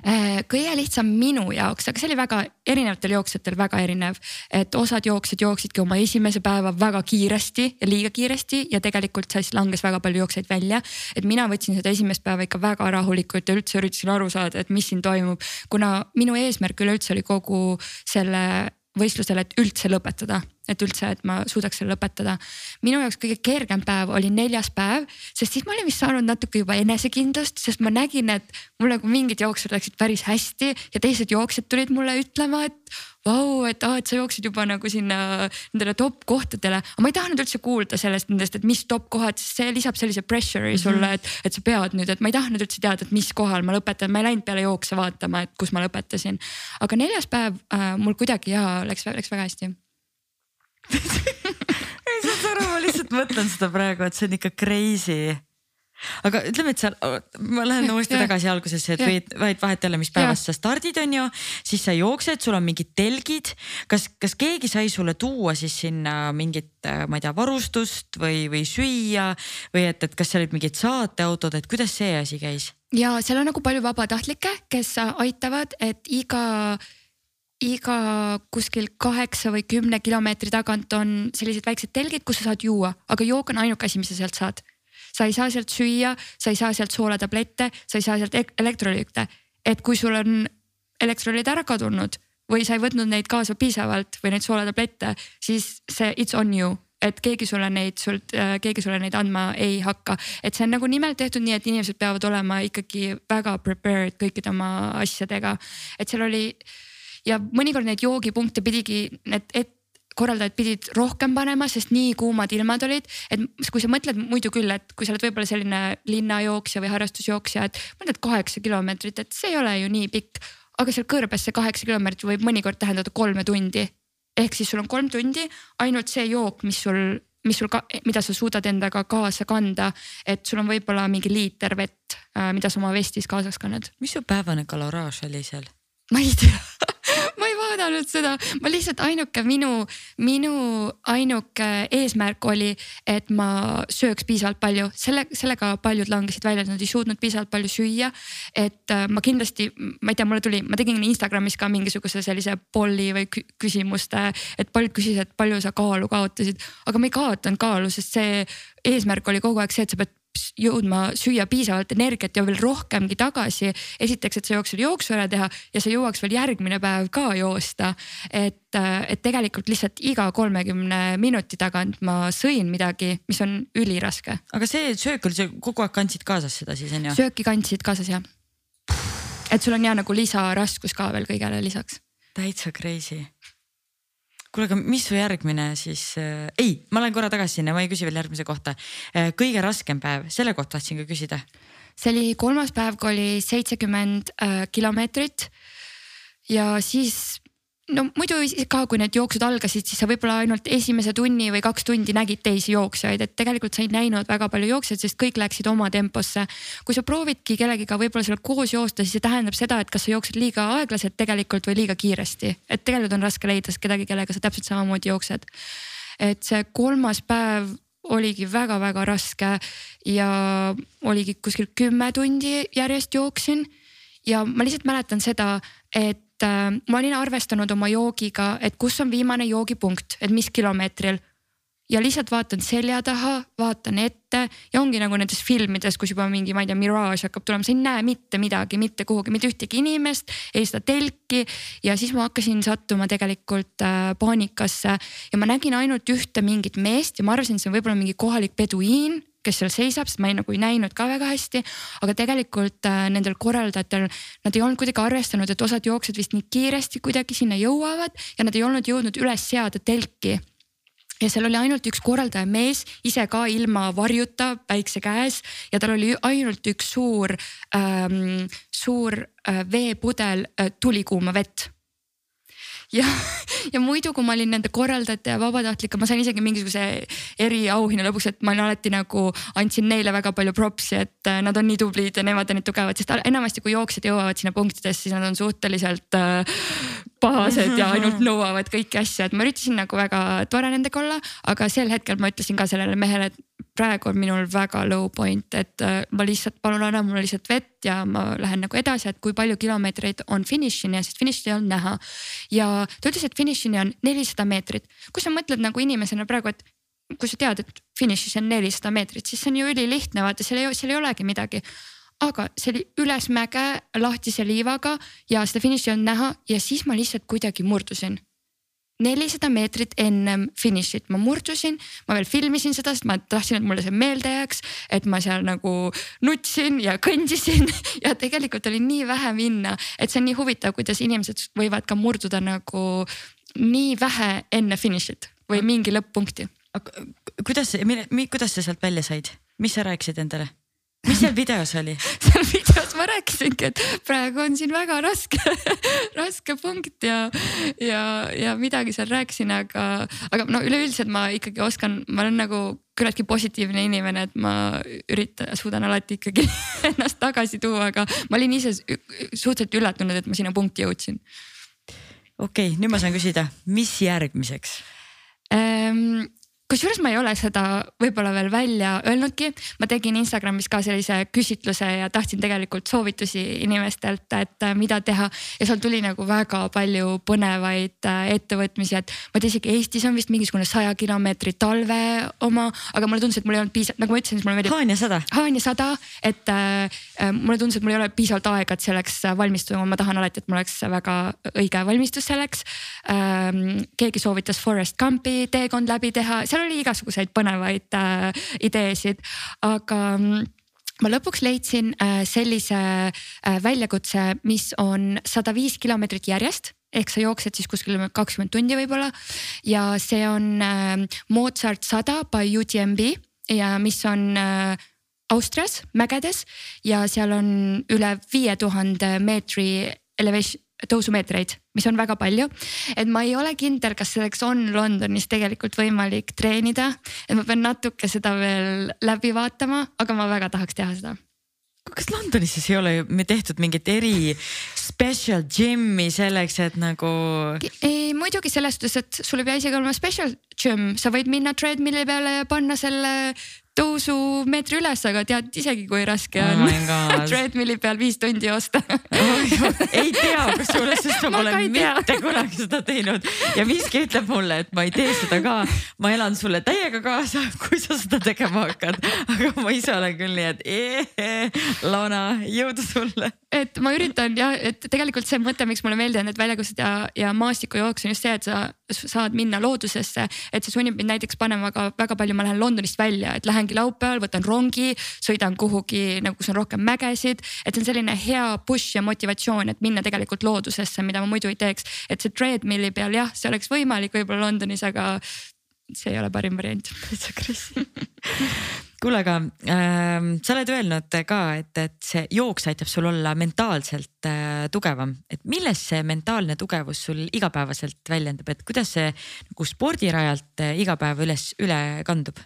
Äh, kõige lihtsam minu jaoks, aga see oli väga erinevatel jooksjatel väga erinev, et osad jooksjad jooksidki oma esimese päeva väga kiiresti ja liiga kiiresti ja tegelikult siis langes väga palju jooksjaid välja. et mina võtsin seda esimest päeva ikka väga rahulikult ja üldse üritasin aru saada, et mis siin toimub, kuna minu eesmärk üleüldse oli kogu selle võistlusel, et üldse lõpetada, et üldse, et ma suudaks selle lõpetada. minu jaoks kõige kergem päev oli neljas päev, sest siis ma olin vist saanud natuke juba enesekindlust, sest ma nägin, et mul nagu mingid jooksud läksid päris hästi ja teised jooksjad tulid mulle ütlema, et vau, et aa, et sa jooksid juba nagu sinna nendele top kohtadele. aga ma ei tahtnud üldse kuulda sellest nendest, et mis top kohad, sest see lisab sellise pressure'i sulle mm, -hmm. et, et sa pead nüüd, et ma ei tahtnud üldse teada, et mis kohal ma lõpetan, ma ei läinud peale jookse vaatama, et kus ma lõpetasin. aga neljas päev äh, mul kuidagi ja läks, läks väga hästi ei saad aru, ma lihtsalt mõtlen seda praegu, et see on ikka crazy. Aga ütleme, et seal, ma lähen uuesti tagasi algusesse, et võid, vaid vahet ei ole, mis päevast sa stardid, on ju, siis sa jooksed, sul on mingid telgid. kas, kas keegi sai sulle tuua siis sinna mingit, ma ei tea, varustust või, või süüa? Või et, et kas seal olid mingid saateautod, et kuidas see asi käis? ja seal on nagu palju vabatahtlikke, kes aitavad, et iga iga kuskil kaheksa või kümne kilomeetri tagant on sellised väiksed telgid, kus sa saad juua, aga jook on ainuke asi, mis sa sealt saad sa ei saa sealt süüa, sa ei saa sealt soolatablette, sa ei saa sealt elektrolüüte. et kui sul on elektrolüüd ära kadunud või sa ei võtnud neid kaasa piisavalt või neid soolatablette, siis see it's on you et keegi sulle neid sult, äh, keegi sulle neid andma ei hakka. et see on nagu nimelt tehtud nii, et inimesed peavad olema ikkagi väga prepared kõikide oma asjadega. et seal oli ja mõnikord neid joogipunkte pidigi need et korraldajad pidid rohkem panema, sest nii kuumad ilmad olid, et kui sa mõtled muidu küll, et kui sa oled võib-olla selline linnajooksja või harrastusjooksja, et mõtled kaheksa kilomeetrit, et see ei ole ju nii pikk. aga seal kõrbes see kaheksa kilomeetrit võib mõnikord tähendada kolme tundi. ehk siis sul on kolm tundi ainult see jook, mis sul mis sul mida sa suudad endaga kaasa kanda, et sul on võib-olla mingi liiter vett, äh, mida sa oma vestis kaasas kannad. mis su päevane kaloraaž oli seal? ma ei tea vaadanud seda, ma lihtsalt ainuke minu, minu ainuke eesmärk oli, et ma sööks piisavalt palju, selle, sellega paljud langesid välja, et nad ei suutnud piisavalt palju süüa. et äh, ma kindlasti, ma ei tea, mulle tuli, ma tegin Instagramis ka mingisuguse sellise polli või küsimuste, et paljud küsisid, et palju sa kaalu kaotasid, aga ma ei kaotanud kaalu, sest see eesmärk oli kogu aeg see, et sa pead jõudma süüa piisavalt energiat ja veel rohkemgi tagasi. esiteks, et sa jooks selle jooksu ära teha ja sa jõuaks veel järgmine päev ka joosta. et, et tegelikult lihtsalt iga kolmekümne minuti tagant ma sõin midagi, mis on üliraske. aga see söök oli, sa kogu aeg kandsid kaasas seda siis on ju? sööki kandsid kaasas jah. et sul on ja nagu lisaraskus ka veel kõigele lisaks. täitsa crazy kuule, aga mis su järgmine siis äh,, ei, ma lähen korra tagasi sinna, ma ei küsi veel järgmise kohta äh,. kõige raskem päev, selle kohta tahtsin ka küsida. see oli kolmas päev, kui oli seitsekümmend äh, kilomeetrit. ja siis no muidu ka, kui need jooksud algasid, siis sa võib-olla ainult esimese tunni või kaks tundi nägid teisi jooksjaid, et tegelikult sa ei näinud väga palju jooksjaid, sest kõik läksid oma temposse. kui sa proovidki kellegiga võib-olla seal koos joosta, siis see tähendab seda, et kas sa jooksed liiga aeglaselt tegelikult või liiga kiiresti, et tegelikult on raske leida kedagi, kellega sa täpselt samamoodi jooksed. et see kolmas päev oligi väga-väga raske ja oligi kuskil kümme tundi järjest jooksin ja ma lihtsalt mäletan seda, et äh, ma olin arvestanud oma joogiga, et kus on viimane joogipunkt, et mis kilomeetril. ja lihtsalt vaatan selja taha, vaatan ette ja ongi nagu nendes filmides, kus juba mingi, ma ei tea, miraaž hakkab tulema, sa ei näe mitte midagi, mitte kuhugi, mitte ühtegi inimest, ei seda telki. ja siis ma hakkasin sattuma tegelikult äh, paanikasse ja ma nägin ainult ühte mingit meest ja ma arvasin, et see on võib-olla mingi kohalik peduiin kes seal seisab, sest ma ei, nagu ei näinud ka väga hästi. aga tegelikult äh, nendel korraldajatel, nad ei olnud kuidagi arvestanud, et osad jooksjad vist nii kiiresti kuidagi sinna jõuavad ja nad ei olnud jõudnud üles seada telki ja seal oli ainult üks korraldaja mees, ise ka ilma varjuta, päikse käes ja tal oli ainult üks suur ähm,, suur äh, veepudel äh, tulikuuma vett ja, ja muidu, kui ma olin nende korraldajate ja vabatahtlike, ma sain isegi mingisuguse eriauhinna lõpuks, et ma olin alati nagu andsin neile väga palju props'i, et äh, nad on nii tublid ja nemad on nii tugevad, sest enamasti kui jooksjad jõuavad sinna punktidesse, siis nad on suhteliselt äh, pahased ja ainult nõuavad kõiki asju, et ma üritasin nagu väga tore nendega olla, aga sel hetkel ma ütlesin ka sellele mehele, et praegu on minul väga low point, et äh, ma lihtsalt palun anna mulle lihtsalt vett ja ma lähen nagu edasi, et kui palju kilomeetreid on finišini ja sest finišit ei olnud näha. ja ta ütles, et finišini on nelisada meetrit, kui sa mõtled nagu inimesena praegu, et kui sa tead, et finišis on nelisada meetrit, siis see on ju ülilihtne, vaata seal ei, seal ei olegi midagi. Aga see oli üles mäge lahtise liivaga ja seda finiši ei olnud näha ja siis ma lihtsalt kuidagi murdusin nelisada meetrit ennem finišit ma murdusin, ma veel filmisin seda, sest ma tahtsin, et mulle see meelde jääks, et ma seal nagu nutsin ja kõndisin ja tegelikult oli nii vähe minna, et see on nii huvitav, kuidas inimesed võivad ka murduda nagu nii vähe enne finišit või mingi lõpp-punkti. kuidas, kuidas sa sealt välja said, mis sa rääkisid endale? Mis seal videos oli seal videos ma rääkisingi, et praegu on siin väga raske raske punkt ja, ja, ja midagi seal rääkisin, aga, aga no üleüldiselt ma ikkagi oskan, ma olen nagu küllaltki positiivne inimene, et ma üritan, suudan alati ikkagi ennast tagasi tuua, aga ma olin ise suhteliselt üllatunud, et ma sinna punkti jõudsin. okei okay,, nüüd ma saan küsida, mis järgmiseks ähm,? Kusjuures ma ei ole seda võib-olla veel välja öelnudki, ma tegin Instagramis ka sellise küsitluse ja tahtsin tegelikult soovitusi inimestelt, et äh, mida teha. ja seal tuli nagu väga palju põnevaid äh, ettevõtmisi, et ma ei tea, isegi Eestis on vist mingisugune saja kilomeetri talve oma, aga mulle tundus, et mul ei olnud piisavalt, nagu ma ütlesin, siis mulle meeldib. Haanja sada. Haanja sada, et äh, äh, mulle tundus, et mul ei ole piisavalt aega, et selleks valmistuda, ma tahan alati, et mul oleks väga õige valmistus selleks ähm,. keegi soovitas Forest Gumpi teekond läbi teha seal oli igasuguseid põnevaid äh, ideesid, aga mm, ma lõpuks leidsin äh, sellise äh, väljakutse, mis on sada viis kilomeetrit järjest ehk sa jooksed siis kuskil kakskümmend tundi võib-olla. ja see on äh, Mozart sada by UTMB ja mis on äh, Austrias mägedes ja seal on üle viie tuhande meetri elevation tõusumeetreid, mis on väga palju. et ma ei ole kindel, kas selleks on Londonis tegelikult võimalik treenida, et ma pean natuke seda veel läbi vaatama, aga ma väga tahaks teha seda kas Londonis siis ei ole tehtud mingit eri special gym'i selleks, et nagu? ei muidugi selles suhtes, et sul ei pea isegi olema special gym, sa võid minna treadmill'i peale ja panna selle tõusumeetri üles, aga tead isegi, kui raske on oh treadmill'i peal viis tundi joosta ei tea kusjuures, sest ma pole mitte kunagi seda teinud. Ja miski ütleb mulle, et ma ei tee seda ka. ma elan sulle täiega kaasa, kui sa seda tegema hakkad, aga ma ise olen küll nii, et ee, Lana, jõudu sulle. et ma üritan jah, et tegelikult see mõte, miks mulle meeldivad need väljakutsed ja, ja maastikujooks on just see, et sa saad minna loodusesse, et see sunnib mind näiteks panema ka väga palju, ma lähen Londonist välja, et lähen lähengi laupäeval, võtan rongi, sõidan kuhugi nagu kus on rohkem mägesid. et see on selline hea push ja motivatsioon, et minna tegelikult loodusesse, mida ma muidu ei teeks. et see treadmill'i peal jah, see oleks võimalik võib-olla Londonis, aga see ei ole parim variant. täitsa crazy kuule, aga äh, sa oled öelnud ka, et, et see jooks aitab sul olla mentaalselt äh, tugevam, et milles see mentaalne tugevus sul igapäevaselt väljendub, et kuidas see nagu spordirajalt äh, iga päev üles, üle kandub?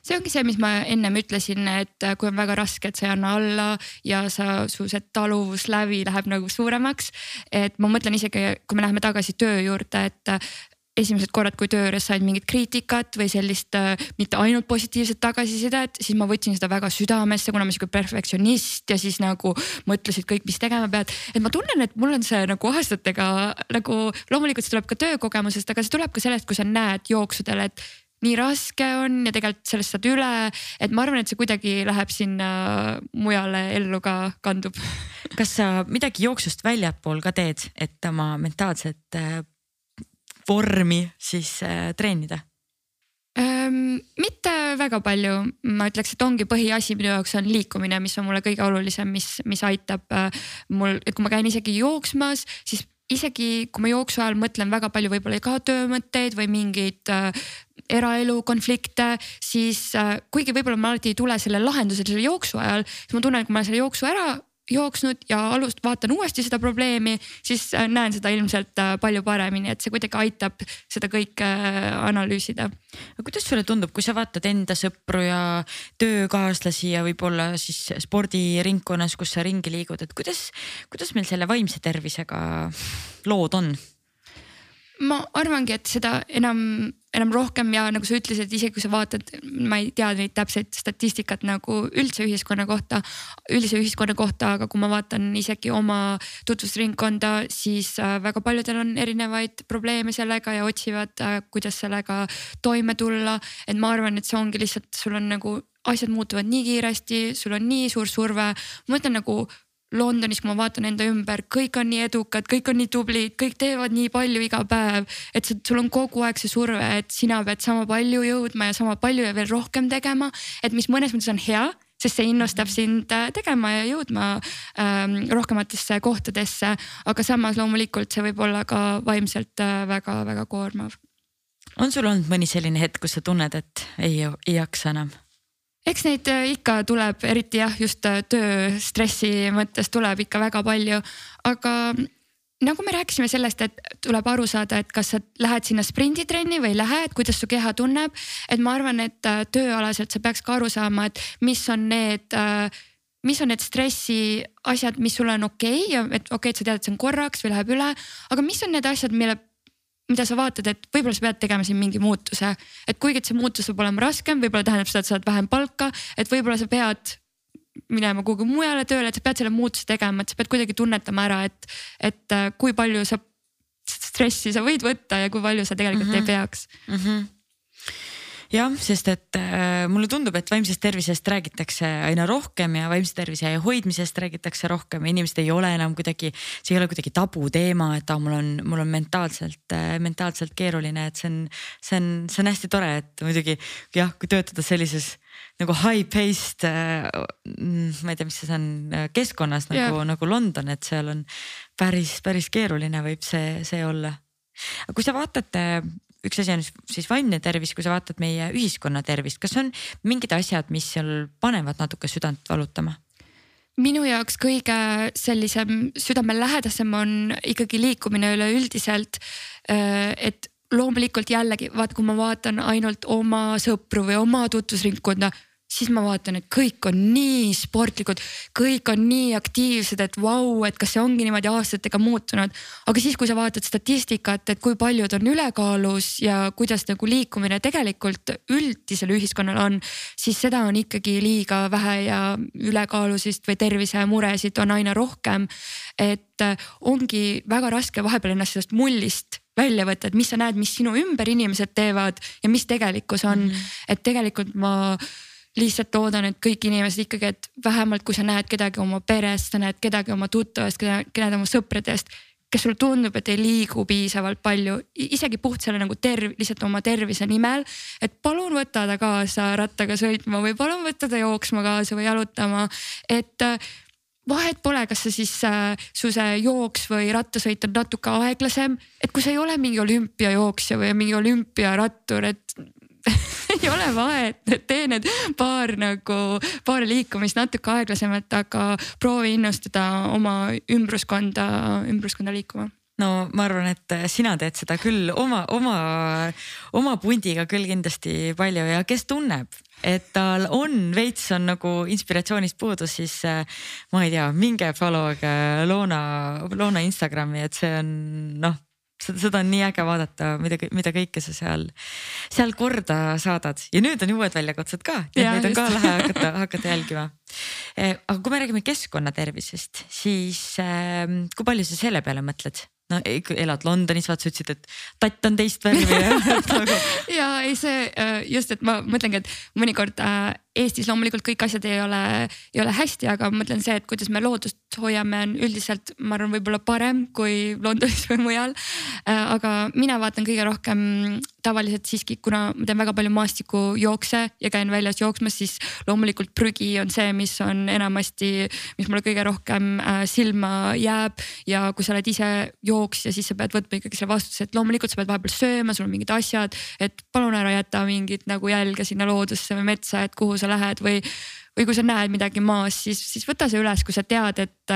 see ongi see, mis ma ennem ütlesin, et kui on väga raske, et sa ei anna alla ja sa, su see taluvuslävi läheb nagu suuremaks. et ma mõtlen isegi, kui me läheme tagasi töö juurde, et esimesed korrad, kui töö juures sain mingit kriitikat või sellist äh, mitte ainult positiivset tagasisidet, siis ma võtsin seda väga südamesse, kuna ma sihuke perfektsionist ja siis nagu mõtlesid kõik, mis tegema pead. et ma tunnen, et mul on see nagu aastatega nagu loomulikult see tuleb ka töökogemusest, aga see tuleb ka sellest, kui sa näed jooksudel, et nii raske on ja tegelikult sellest saad üle. et ma arvan, et see kuidagi läheb sinna mujale ellu ka kandub. kas sa midagi jooksust väljapool ka teed, et oma mentaalset äh, vormi siis äh, treenida? mitte väga palju, ma ütleks, et ongi põhiasi minu jaoks on liikumine, mis on mulle kõige olulisem, mis, mis aitab äh, mul, et kui ma käin isegi jooksmas, siis isegi kui ma jooksu ajal mõtlen väga palju võib-olla ka töömõtteid või mingeid äh, eraelu konflikte, siis äh, kuigi võib-olla ma alati ei tule selle lahendusele selle jooksu ajal, siis ma tunnen, et kui ma selle jooksu ära jooksnud ja alust-, vaatan uuesti seda probleemi, siis äh, näen seda ilmselt äh, palju paremini, et see kuidagi aitab seda kõike äh, analüüsida. aga kuidas sulle tundub, kui sa vaatad enda sõpru ja töökaaslasi ja võib-olla siis spordiringkonnas, kus sa ringi liigud, et kuidas, kuidas meil selle vaimse tervisega lood on? Ma arvangi, et seda enam, enam rohkem ja nagu sa ütlesid, isegi kui sa vaatad, ma ei tea neid täpseid statistikat nagu üldse ühiskonna kohta, üldise ühiskonna kohta, aga kui ma vaatan isegi oma tutvusringkonda, siis äh, väga paljudel on erinevaid probleeme sellega ja otsivad, äh, kuidas sellega toime tulla. et ma arvan, et see ongi lihtsalt, sul on nagu asjad muutuvad nii kiiresti, sul on nii suur surve. ma mõtlen nagu Londonis, kui ma vaatan enda ümber, kõik on nii edukad, kõik on nii tublid, kõik teevad nii palju iga päev. et sul on kogu aeg see surve, et sina pead sama palju jõudma ja sama palju ja veel rohkem tegema. et mis mõnes mõttes on hea, sest see innustab sind äh, tegema ja jõudma ähm, rohkematesse kohtadesse. aga samas loomulikult see võib olla ka vaimselt väga-väga äh, koormav. on sul olnud mõni selline hetk, kus sa tunned, et ei, ei jaksa enam? Eks neid äh, ikka tuleb, eriti jah, just äh, tööstressi mõttes tuleb ikka väga palju, aga nagu me rääkisime sellest, et tuleb aru saada, et kas sa lähed sinna sprinditrenni või ei lähe, et kuidas su keha tunneb. et ma arvan, et äh, tööalaselt sa peaks ka aru saama, et mis on need mis on need stressi asjad, mis sulle on okei okay ja et okei okay,, et sa tead, et see on korraks või läheb üle, aga mis on need asjad, mille mida sa vaatad, et võib-olla sa pead tegema siin mingi muutuse. et kuigi, et see muutus saab olema raskem, võib-olla tähendab seda, et sa saad vähem palka, et võib-olla sa pead minema kuhugi mujale tööle, et sa pead selle muutuse tegema, et sa pead kuidagi tunnetama ära, et, et äh, kui palju sa stressi sa võid võtta ja kui palju sa tegelikult mm -hmm. ei mhm. peaks mm. -hmm jah, sest et äh, mulle tundub, et vaimsest tervisest räägitakse aina rohkem ja vaimse tervise hoidmisest räägitakse rohkem ja inimesed ei ole enam kuidagi, see ei ole kuidagi tabuteema, et ah, mul on, mul on mentaalselt äh,, mentaalselt keeruline, et see on, see on, see on hästi tore, et muidugi jah, kui töötada sellises nagu high paced äh,, ma ei tea, mis see on, keskkonnas nagu yeah., nagu London, et seal on päris, päris keeruline võib see, see olla. kui sa vaatad üks asi on siis vaimne tervis, kui sa vaatad meie ühiskonna tervist, kas on mingid asjad, mis seal panevad natuke südant valutama? minu jaoks kõige sellisem südamelähedasem on ikkagi liikumine üleüldiselt. Äh, et loomulikult jällegi vaata, kui ma vaatan ainult oma sõpru või oma tutvusringkonda siis ma vaatan, et kõik on nii sportlikud, kõik on nii aktiivsed, et vau, et kas see ongi niimoodi aastatega muutunud. aga siis, kui sa vaatad statistikat, et kui paljud on ülekaalus ja kuidas nagu liikumine tegelikult üldisel ühiskonnal on, siis seda on ikkagi liiga vähe ja ülekaalusist või tervisemuresid on aina rohkem. et ongi väga raske vahepeal ennast sellest mullist välja võtta, et mis sa näed, mis sinu ümber inimesed teevad ja mis tegelikkus on mm. -hmm. et tegelikult ma lihtsalt loodan, et kõik inimesed ikkagi, et vähemalt kui sa näed kedagi oma perest, sa näed kedagi oma tuttavast, keda, keda oma sõpradest kes sulle tundub, et ei liigu piisavalt palju, isegi puht selle nagu terv-, lihtsalt oma tervise nimel. et palun võta ta kaasa rattaga sõitma või palun võta ta jooksma kaasa või jalutama, et äh, vahet pole, kas see siis äh, su see jooks või rattasõit on natuke aeglasem, et kui sa ei ole mingi olümpiajooksja või mingi olümpiarattur, et ei ole vahet, tee need paar nagu, paar liikumist natuke aeglasemalt, aga proovi innustada oma ümbruskonda, ümbruskonda liikuma. No ma arvan, et sina teed seda küll oma, oma, oma pundiga küll kindlasti palju ja kes tunneb, et tal on veits on nagu inspiratsioonist puudus, siis ma ei tea, minge follow'ge Loona, Loona Instagrami, et see on noh seda, on nii äge vaadata, mida, mida kõike sa seal, seal korda saadad ja nüüd on uued väljakutsed ka, et neid on ka lahe hakata, hakata jälgima. Eh, aga kui me räägime keskkonna tervisest, siis äh, kui palju sa selle peale mõtled? no elad Londonis, vaata sa ütlesid, et tatt on teist värvi nagu... ja ei, see äh, just, et ma mõtlengi, et mõnikord äh, Eestis loomulikult kõik asjad ei ole, ei ole hästi, aga ma mõtlen see, et kuidas me loodust hoiame, on üldiselt, ma arvan, võib-olla parem kui Londonis või mujal. Äh, aga mina vaatan kõige rohkem tavaliselt siiski, kuna ma teen väga palju maastikujookse ja käin väljas jooksmas, siis loomulikult prügi on see, mis on enamasti, mis mulle kõige rohkem äh, silma jääb. ja kui sa oled ise jooksja, siis sa pead võtma ikkagi selle vastutuse, et loomulikult sa pead vahepeal sööma, sul on mingid asjad, et palun ära jäta mingit nagu jälge sinna loodusse või metsa, et kuhu sa lähed või või kui sa näed midagi maas, siis, siis võta see üles, kui sa tead, et,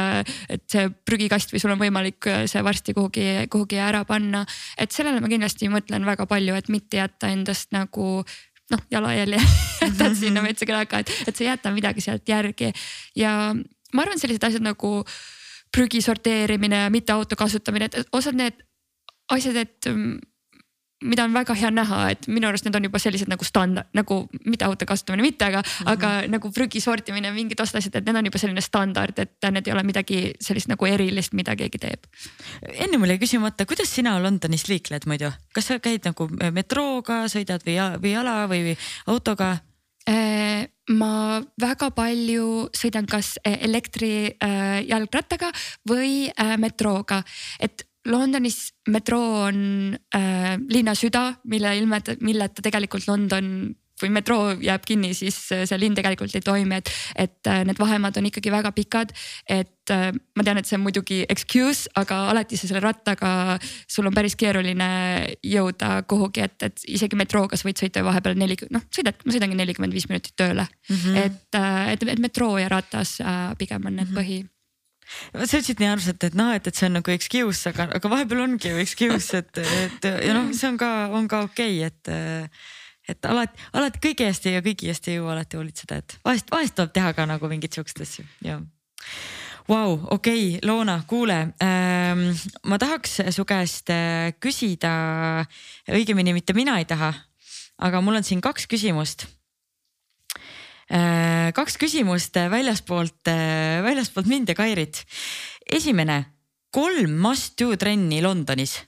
et see prügikast või sul on võimalik see varsti kuhugi, kuhugi ära panna. et sellele ma kindlasti mõtlen väga palju, et mitte jätta endast nagu noh, jalajälje jätad sinna metsa taga, et, et sa ei jäta midagi sealt järgi. ja ma arvan, sellised asjad nagu prügi sorteerimine mitte auto kasutamine, et osad need asjad, et mida on väga hea näha, et minu arust need on juba sellised nagu standard, nagu mitte auto kasutamine, mitte, aga mm, -hmm. aga nagu prügi sortimine, mingid osad asjad, et need on juba selline standard, et need ei ole midagi sellist nagu erilist, mida keegi teeb. enne mul jäi küsimata, kuidas sina Londonis liikled muidu, kas sa käid nagu metrooga, sõidad või, või jala või, või autoga? Äh, ma väga palju sõidan kas elektri äh, jalgrattaga või äh, metrooga, et Londonis metroo on äh, linna süda, mille ilmeta, milleta tegelikult London kui metroo jääb kinni, siis äh, see linn tegelikult ei toimi, et, et äh, need vahemaad on ikkagi väga pikad. et äh, ma tean, et see on muidugi excuse, aga alati sa selle rattaga, sul on päris keeruline jõuda kuhugi, et, et isegi metrooga sa võid sõita vahepeal nelikümmend, noh sõidad, ma sõidangi nelikümmend viis minutit tööle mm. -hmm. et, et, et metroo ja ratas pigem on need mm -hmm. põhi sa ütlesid nii armsalt, et noh, et, et see on nagu excuse, aga, aga vahepeal ongi ju excuse, et, et ja noh, see on ka, on ka okei okay,, et. et alati, alati kõige eest ja kõigi eest ei jõua alati hoolitseda, et vahest, vahest tuleb teha ka nagu mingeid siukseid asju ja. Vau, okei, Loona, kuule ähm,, ma tahaks su käest äh, küsida, õigemini mitte mina ei taha, aga mul on siin kaks küsimust kaks küsimust äh, väljaspoolt, äh, väljaspoolt mind ja Kairit. esimene, kolm must do trenni Londonis.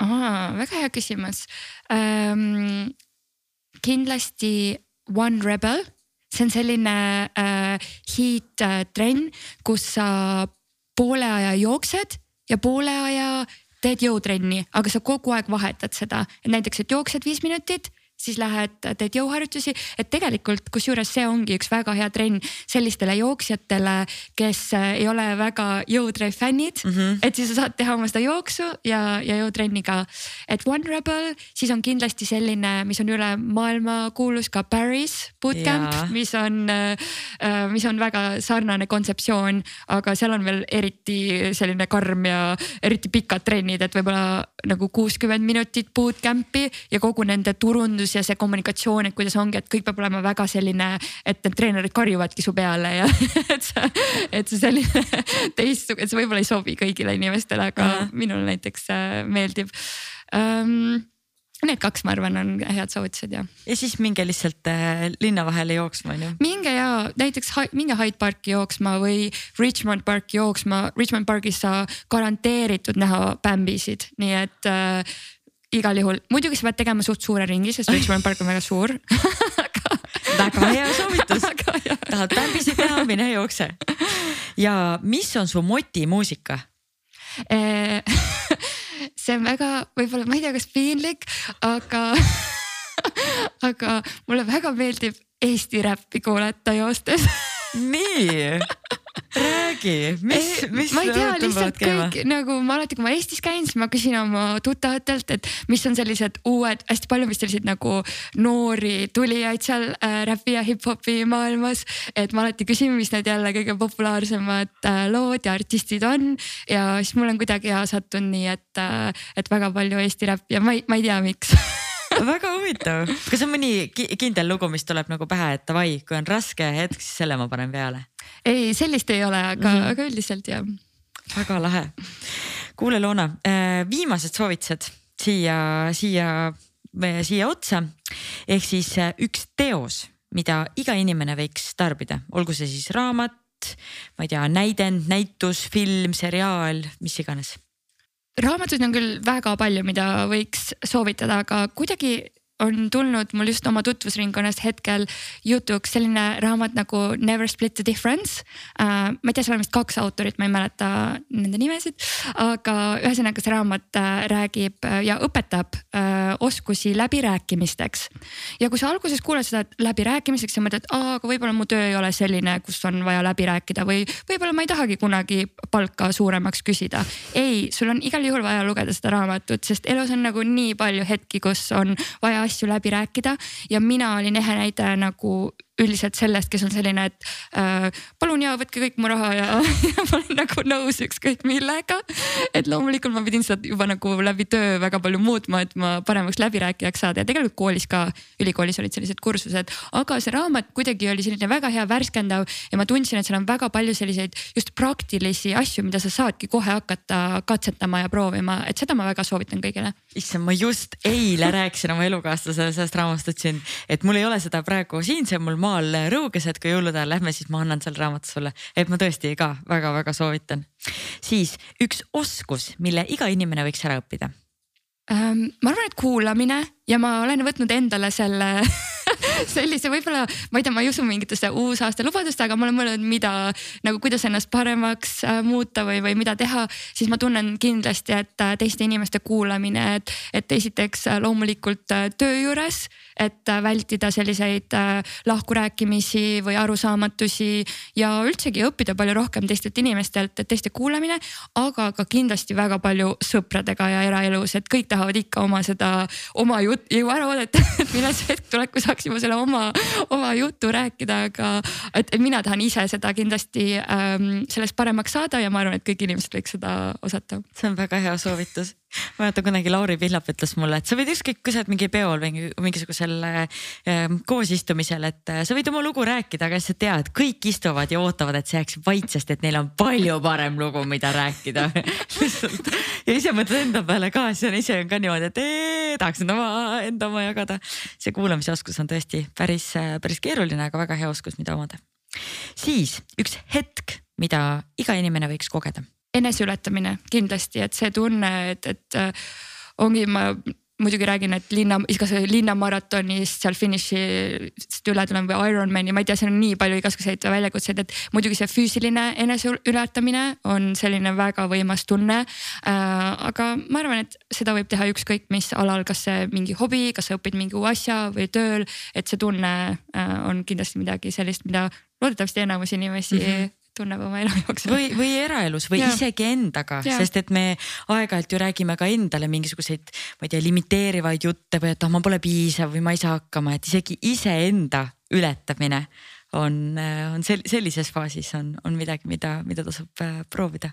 väga hea küsimus ähm,. kindlasti One Rebel, see on selline äh, hiit äh, trenn, kus sa poole aja jooksed ja poole aja teed jõutrenni, aga sa kogu aeg vahetad seda, et näiteks, et jooksed viis minutit siis lähed, teed jõuharjutusi, et tegelikult kusjuures see ongi üks väga hea trenn sellistele jooksjatele, kes äh, ei ole väga jõutrefi fännid mm. -hmm. et siis sa saad teha oma seda jooksu ja, ja jõutrenni ka. et One Rebel, siis on kindlasti selline, mis on üle maailma kuulus ka Paris bootcamp, mis on, äh, äh, mis on väga sarnane kontseptsioon, aga seal on veel eriti selline karm ja eriti pikad trennid, et võib-olla nagu kuuskümmend minutit bootcamp'i ja kogu nende turundus suhtlus ja see kommunikatsioon, et kuidas ongi, et kõik peab olema väga selline, et need treenerid karjuvadki su peale ja et see, et see selline teistsugune, see võib-olla ei sobi kõigile inimestele, aga uh -huh. minule näiteks äh, meeldib um, Need kaks, ma arvan, on head soovitused ja. ja siis minge lihtsalt äh, linna vahele jooksma on ju. minge ja näiteks minge Hyde Parki jooksma või Richmond Parki jooksma, Richmond Pargis sa garanteeritud näha bämbisid, nii et äh, igal juhul, muidugi sa pead tegema suht suure ringi, sest Richmond Park on väga suur. Väga hea soovitus. Tahad bämbisid näha, mine jookse. ja mis on su motimuusika? See on väga, võib-olla ma ei tea, kas piinlik, aga aga mulle väga meeldib Eesti räppi kuulata joostes. Nii räägi, mis, mis. ma ei tea, lihtsalt kõik nagu ma alati, kui ma Eestis käin, siis ma küsin oma tuttavatelt, et mis on sellised uued, hästi palju vist selliseid nagu noori tulijaid seal äh, räpi ja hip-hopi maailmas. et ma alati küsin, mis need jälle kõige populaarsemad äh, lood ja artistid on ja siis mul on kuidagi hea sattunud nii, et äh,, et väga palju Eesti räppi ja ma ei, ma ei tea, miks väga huvitav, kas on mõni kindel lugu, mis tuleb nagu pähe, et davai, kui on raske hetk, siis selle ma panen peale? ei, sellist ei ole, aga mm, -hmm. aga üldiselt jah. väga lahe. kuule, Loona, äh, viimased soovitused siia, siia, siia otsa ehk siis äh, üks teos, mida iga inimene võiks tarbida, olgu see siis raamat, ma ei tea, näidend, näitus, film, seriaal, mis iganes raamatuid on küll väga palju, mida võiks soovitada, aga kuidagi on tulnud mul just oma tutvusringkonnas hetkel jutuks selline raamat nagu Never split the difference uh,. ma ei tea, seal on vist kaks autorit, ma ei mäleta nende nimesid, aga ühesõnaga see raamat uh, räägib uh, ja õpetab uh, oskusi läbirääkimisteks. ja kui sa alguses kuuled seda läbirääkimiseks ja mõtled, aga võib-olla mu töö ei ole selline, kus on vaja läbi rääkida või võib-olla ma ei tahagi kunagi palka suuremaks küsida. ei, sul on igal juhul vaja lugeda seda raamatut, sest elus on nagu nii palju hetki, kus on vaja asju läbi rääkida. Ja mina olin ehe näide nagu üldiselt sellest, kes on selline, et äh, palun ja võtke kõik mu raha ja, ja ma olen nagu nõus ükskõik millega. et loomulikult ma pidin seda juba nagu läbi töö väga palju muutma, et ma paremaks läbirääkijaks saada ja tegelikult koolis ka, ülikoolis olid sellised kursused, aga see raamat kuidagi oli selline väga hea värskendav ja ma tundsin, et seal on väga palju selliseid just praktilisi asju, mida sa saadki kohe hakata katsetama ja proovima, et seda ma väga soovitan kõigile. issand, ma just eile rääkisin oma elukaaslasele sellest raamatust, ütlesin, et mul ei ole seda praegu siin, see on mul maal maal Rõuges, et kui jõulude ajal lähme, siis ma annan selle raamatu sulle, et ma tõesti ka väga-väga soovitan. siis üks oskus, mille iga inimene võiks ära õppida ähm,. ma arvan, et kuulamine ja ma olen võtnud endale selle sellise võib-olla, ma ei tea, ma ei usu mingitesse uusaasta lubadustesse, aga ma olen mõelnud, mida nagu, kuidas ennast paremaks äh, muuta või, või mida teha. siis ma tunnen kindlasti, et äh, teiste inimeste kuulamine, et, et esiteks äh, loomulikult äh, töö juures, et äh, vältida selliseid äh, lahkurääkimisi või arusaamatusi ja üldsegi õppida palju rohkem teistelt inimestelt, teiste kuulamine, aga ka kindlasti väga palju sõpradega ja eraelus, et kõik tahavad ikka oma seda, oma jutt ju ära oodata, et millal see hetk tuleb, kui saaksime selle oma, oma juttu rääkida, aga et, et mina tahan ise seda kindlasti ähm, sellest paremaks saada ja ma arvan, et kõik inimesed võiks seda osata. see on väga hea soovitus mäletan kunagi Lauri Pillap ütles mulle, et sa võid ükskõik, kui sa oled mingi peol või mingisugusel äh, koosistumisel, et äh, sa võid oma lugu rääkida, aga sa tead, kõik istuvad ja ootavad, et see jääks vait, sest et neil on palju parem lugu, mida rääkida ja ise mõtled enda peale ka, siis on ise on ka niimoodi, et ee, tahaks enda oma, enda oma jagada. see kuulamise oskus on tõesti päris, päris keeruline, aga väga hea oskus, mida omada. siis üks hetk, mida iga inimene võiks kogeda eneseületamine kindlasti, et see tunne, et, et äh, ongi, ma muidugi räägin, et linna, igasuguse linnamaratonist seal finišist üle tulen või Ironmani, ma ei tea, seal on nii palju igasuguseid väljakutseid, et muidugi see füüsiline eneseületamine on selline väga võimas tunne äh,. aga ma arvan, et seda võib teha ükskõik mis alal, kas see mingi hobi, kas sa õpid mingi uue asja või tööl, et see tunne äh, on kindlasti midagi sellist, mida loodetavasti enamus inimesi mm -hmm tunneb oma elu jooksul. või, või eraelus või ja. isegi endaga, sest et me aeg-ajalt ju räägime ka endale mingisuguseid, ma ei tea, limiteerivaid jutte või et ah, ma pole piisav või ma ei saa hakkama, et isegi iseenda ületamine on, on sel-, sellises faasis on, on midagi, mida, mida tasub äh, proovida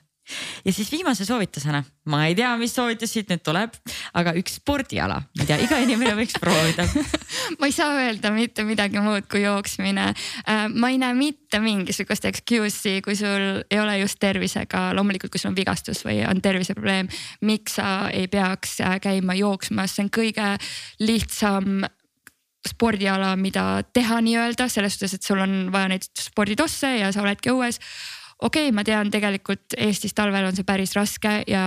ja siis viimase soovitusena, ma ei tea, mis soovitus siit nüüd tuleb, aga üks spordiala, mida iga inimene võiks proovida. Ma ei saa öelda mitte midagi muud kui jooksmine. Äh, ma ei näe mitte mingisugust excuse'i, kui sul ei ole just tervisega, loomulikult, kui sul on vigastus või on terviseprobleem, miks sa ei peaks äh, käima jooksmas, see on kõige lihtsam spordiala, mida teha nii-öelda selles suhtes, et sul on vaja neid sporditosse ja sa oledki õues okei okay,, ma tean, tegelikult Eestis talvel on see päris raske ja.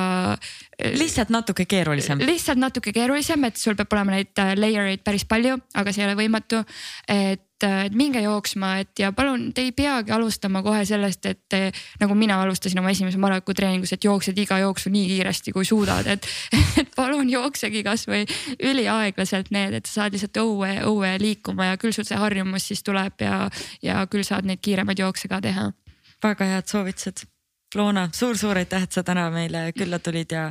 Äh, lihtsalt natuke keerulisem. lihtsalt natuke keerulisem, et sul peab olema neid äh, layer eid päris palju, aga see ei ole võimatu. et, äh, et minge jooksma, et ja palun, te ei peagi alustama kohe sellest, et nagu mina alustasin oma esimese Maraku treeningus, et jooksed iga jooksu nii kiiresti, kui suudad, et, et palun jooksegi kasvõi üliaeglaselt need, et sa saad lihtsalt õue, õue liikuma ja küll sul see harjumus siis tuleb ja, ja küll saad neid kiiremaid jookse ka teha väga head soovitused. Loona suur,, suur-suur aitäh, et sa täna meile külla tulid ja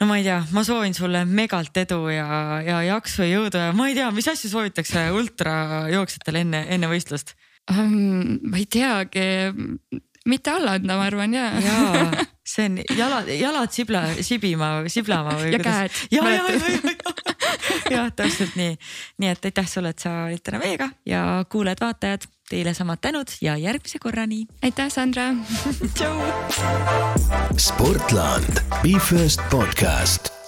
no ma ei tea, ma soovin sulle megalt edu ja, ja jaksu ja jõudu ja ma ei tea, mis asju soovitakse ultrajooksjatele enne, enne võistlust um,? ma ei teagi, mitte alla anda, ma arvan ja. jaa, see on jalad, jalad sibla, sibima, siblama või. ja kuidas? käed. ja, ja, ja, ja, ja, jah, täpselt nii. nii et aitäh sulle, et sa olid täna meiega ja kuulajad-vaatajad Teile samad tänud ja järgmise korrani. aitäh, Sandra tšau. Sportland, Be First podcast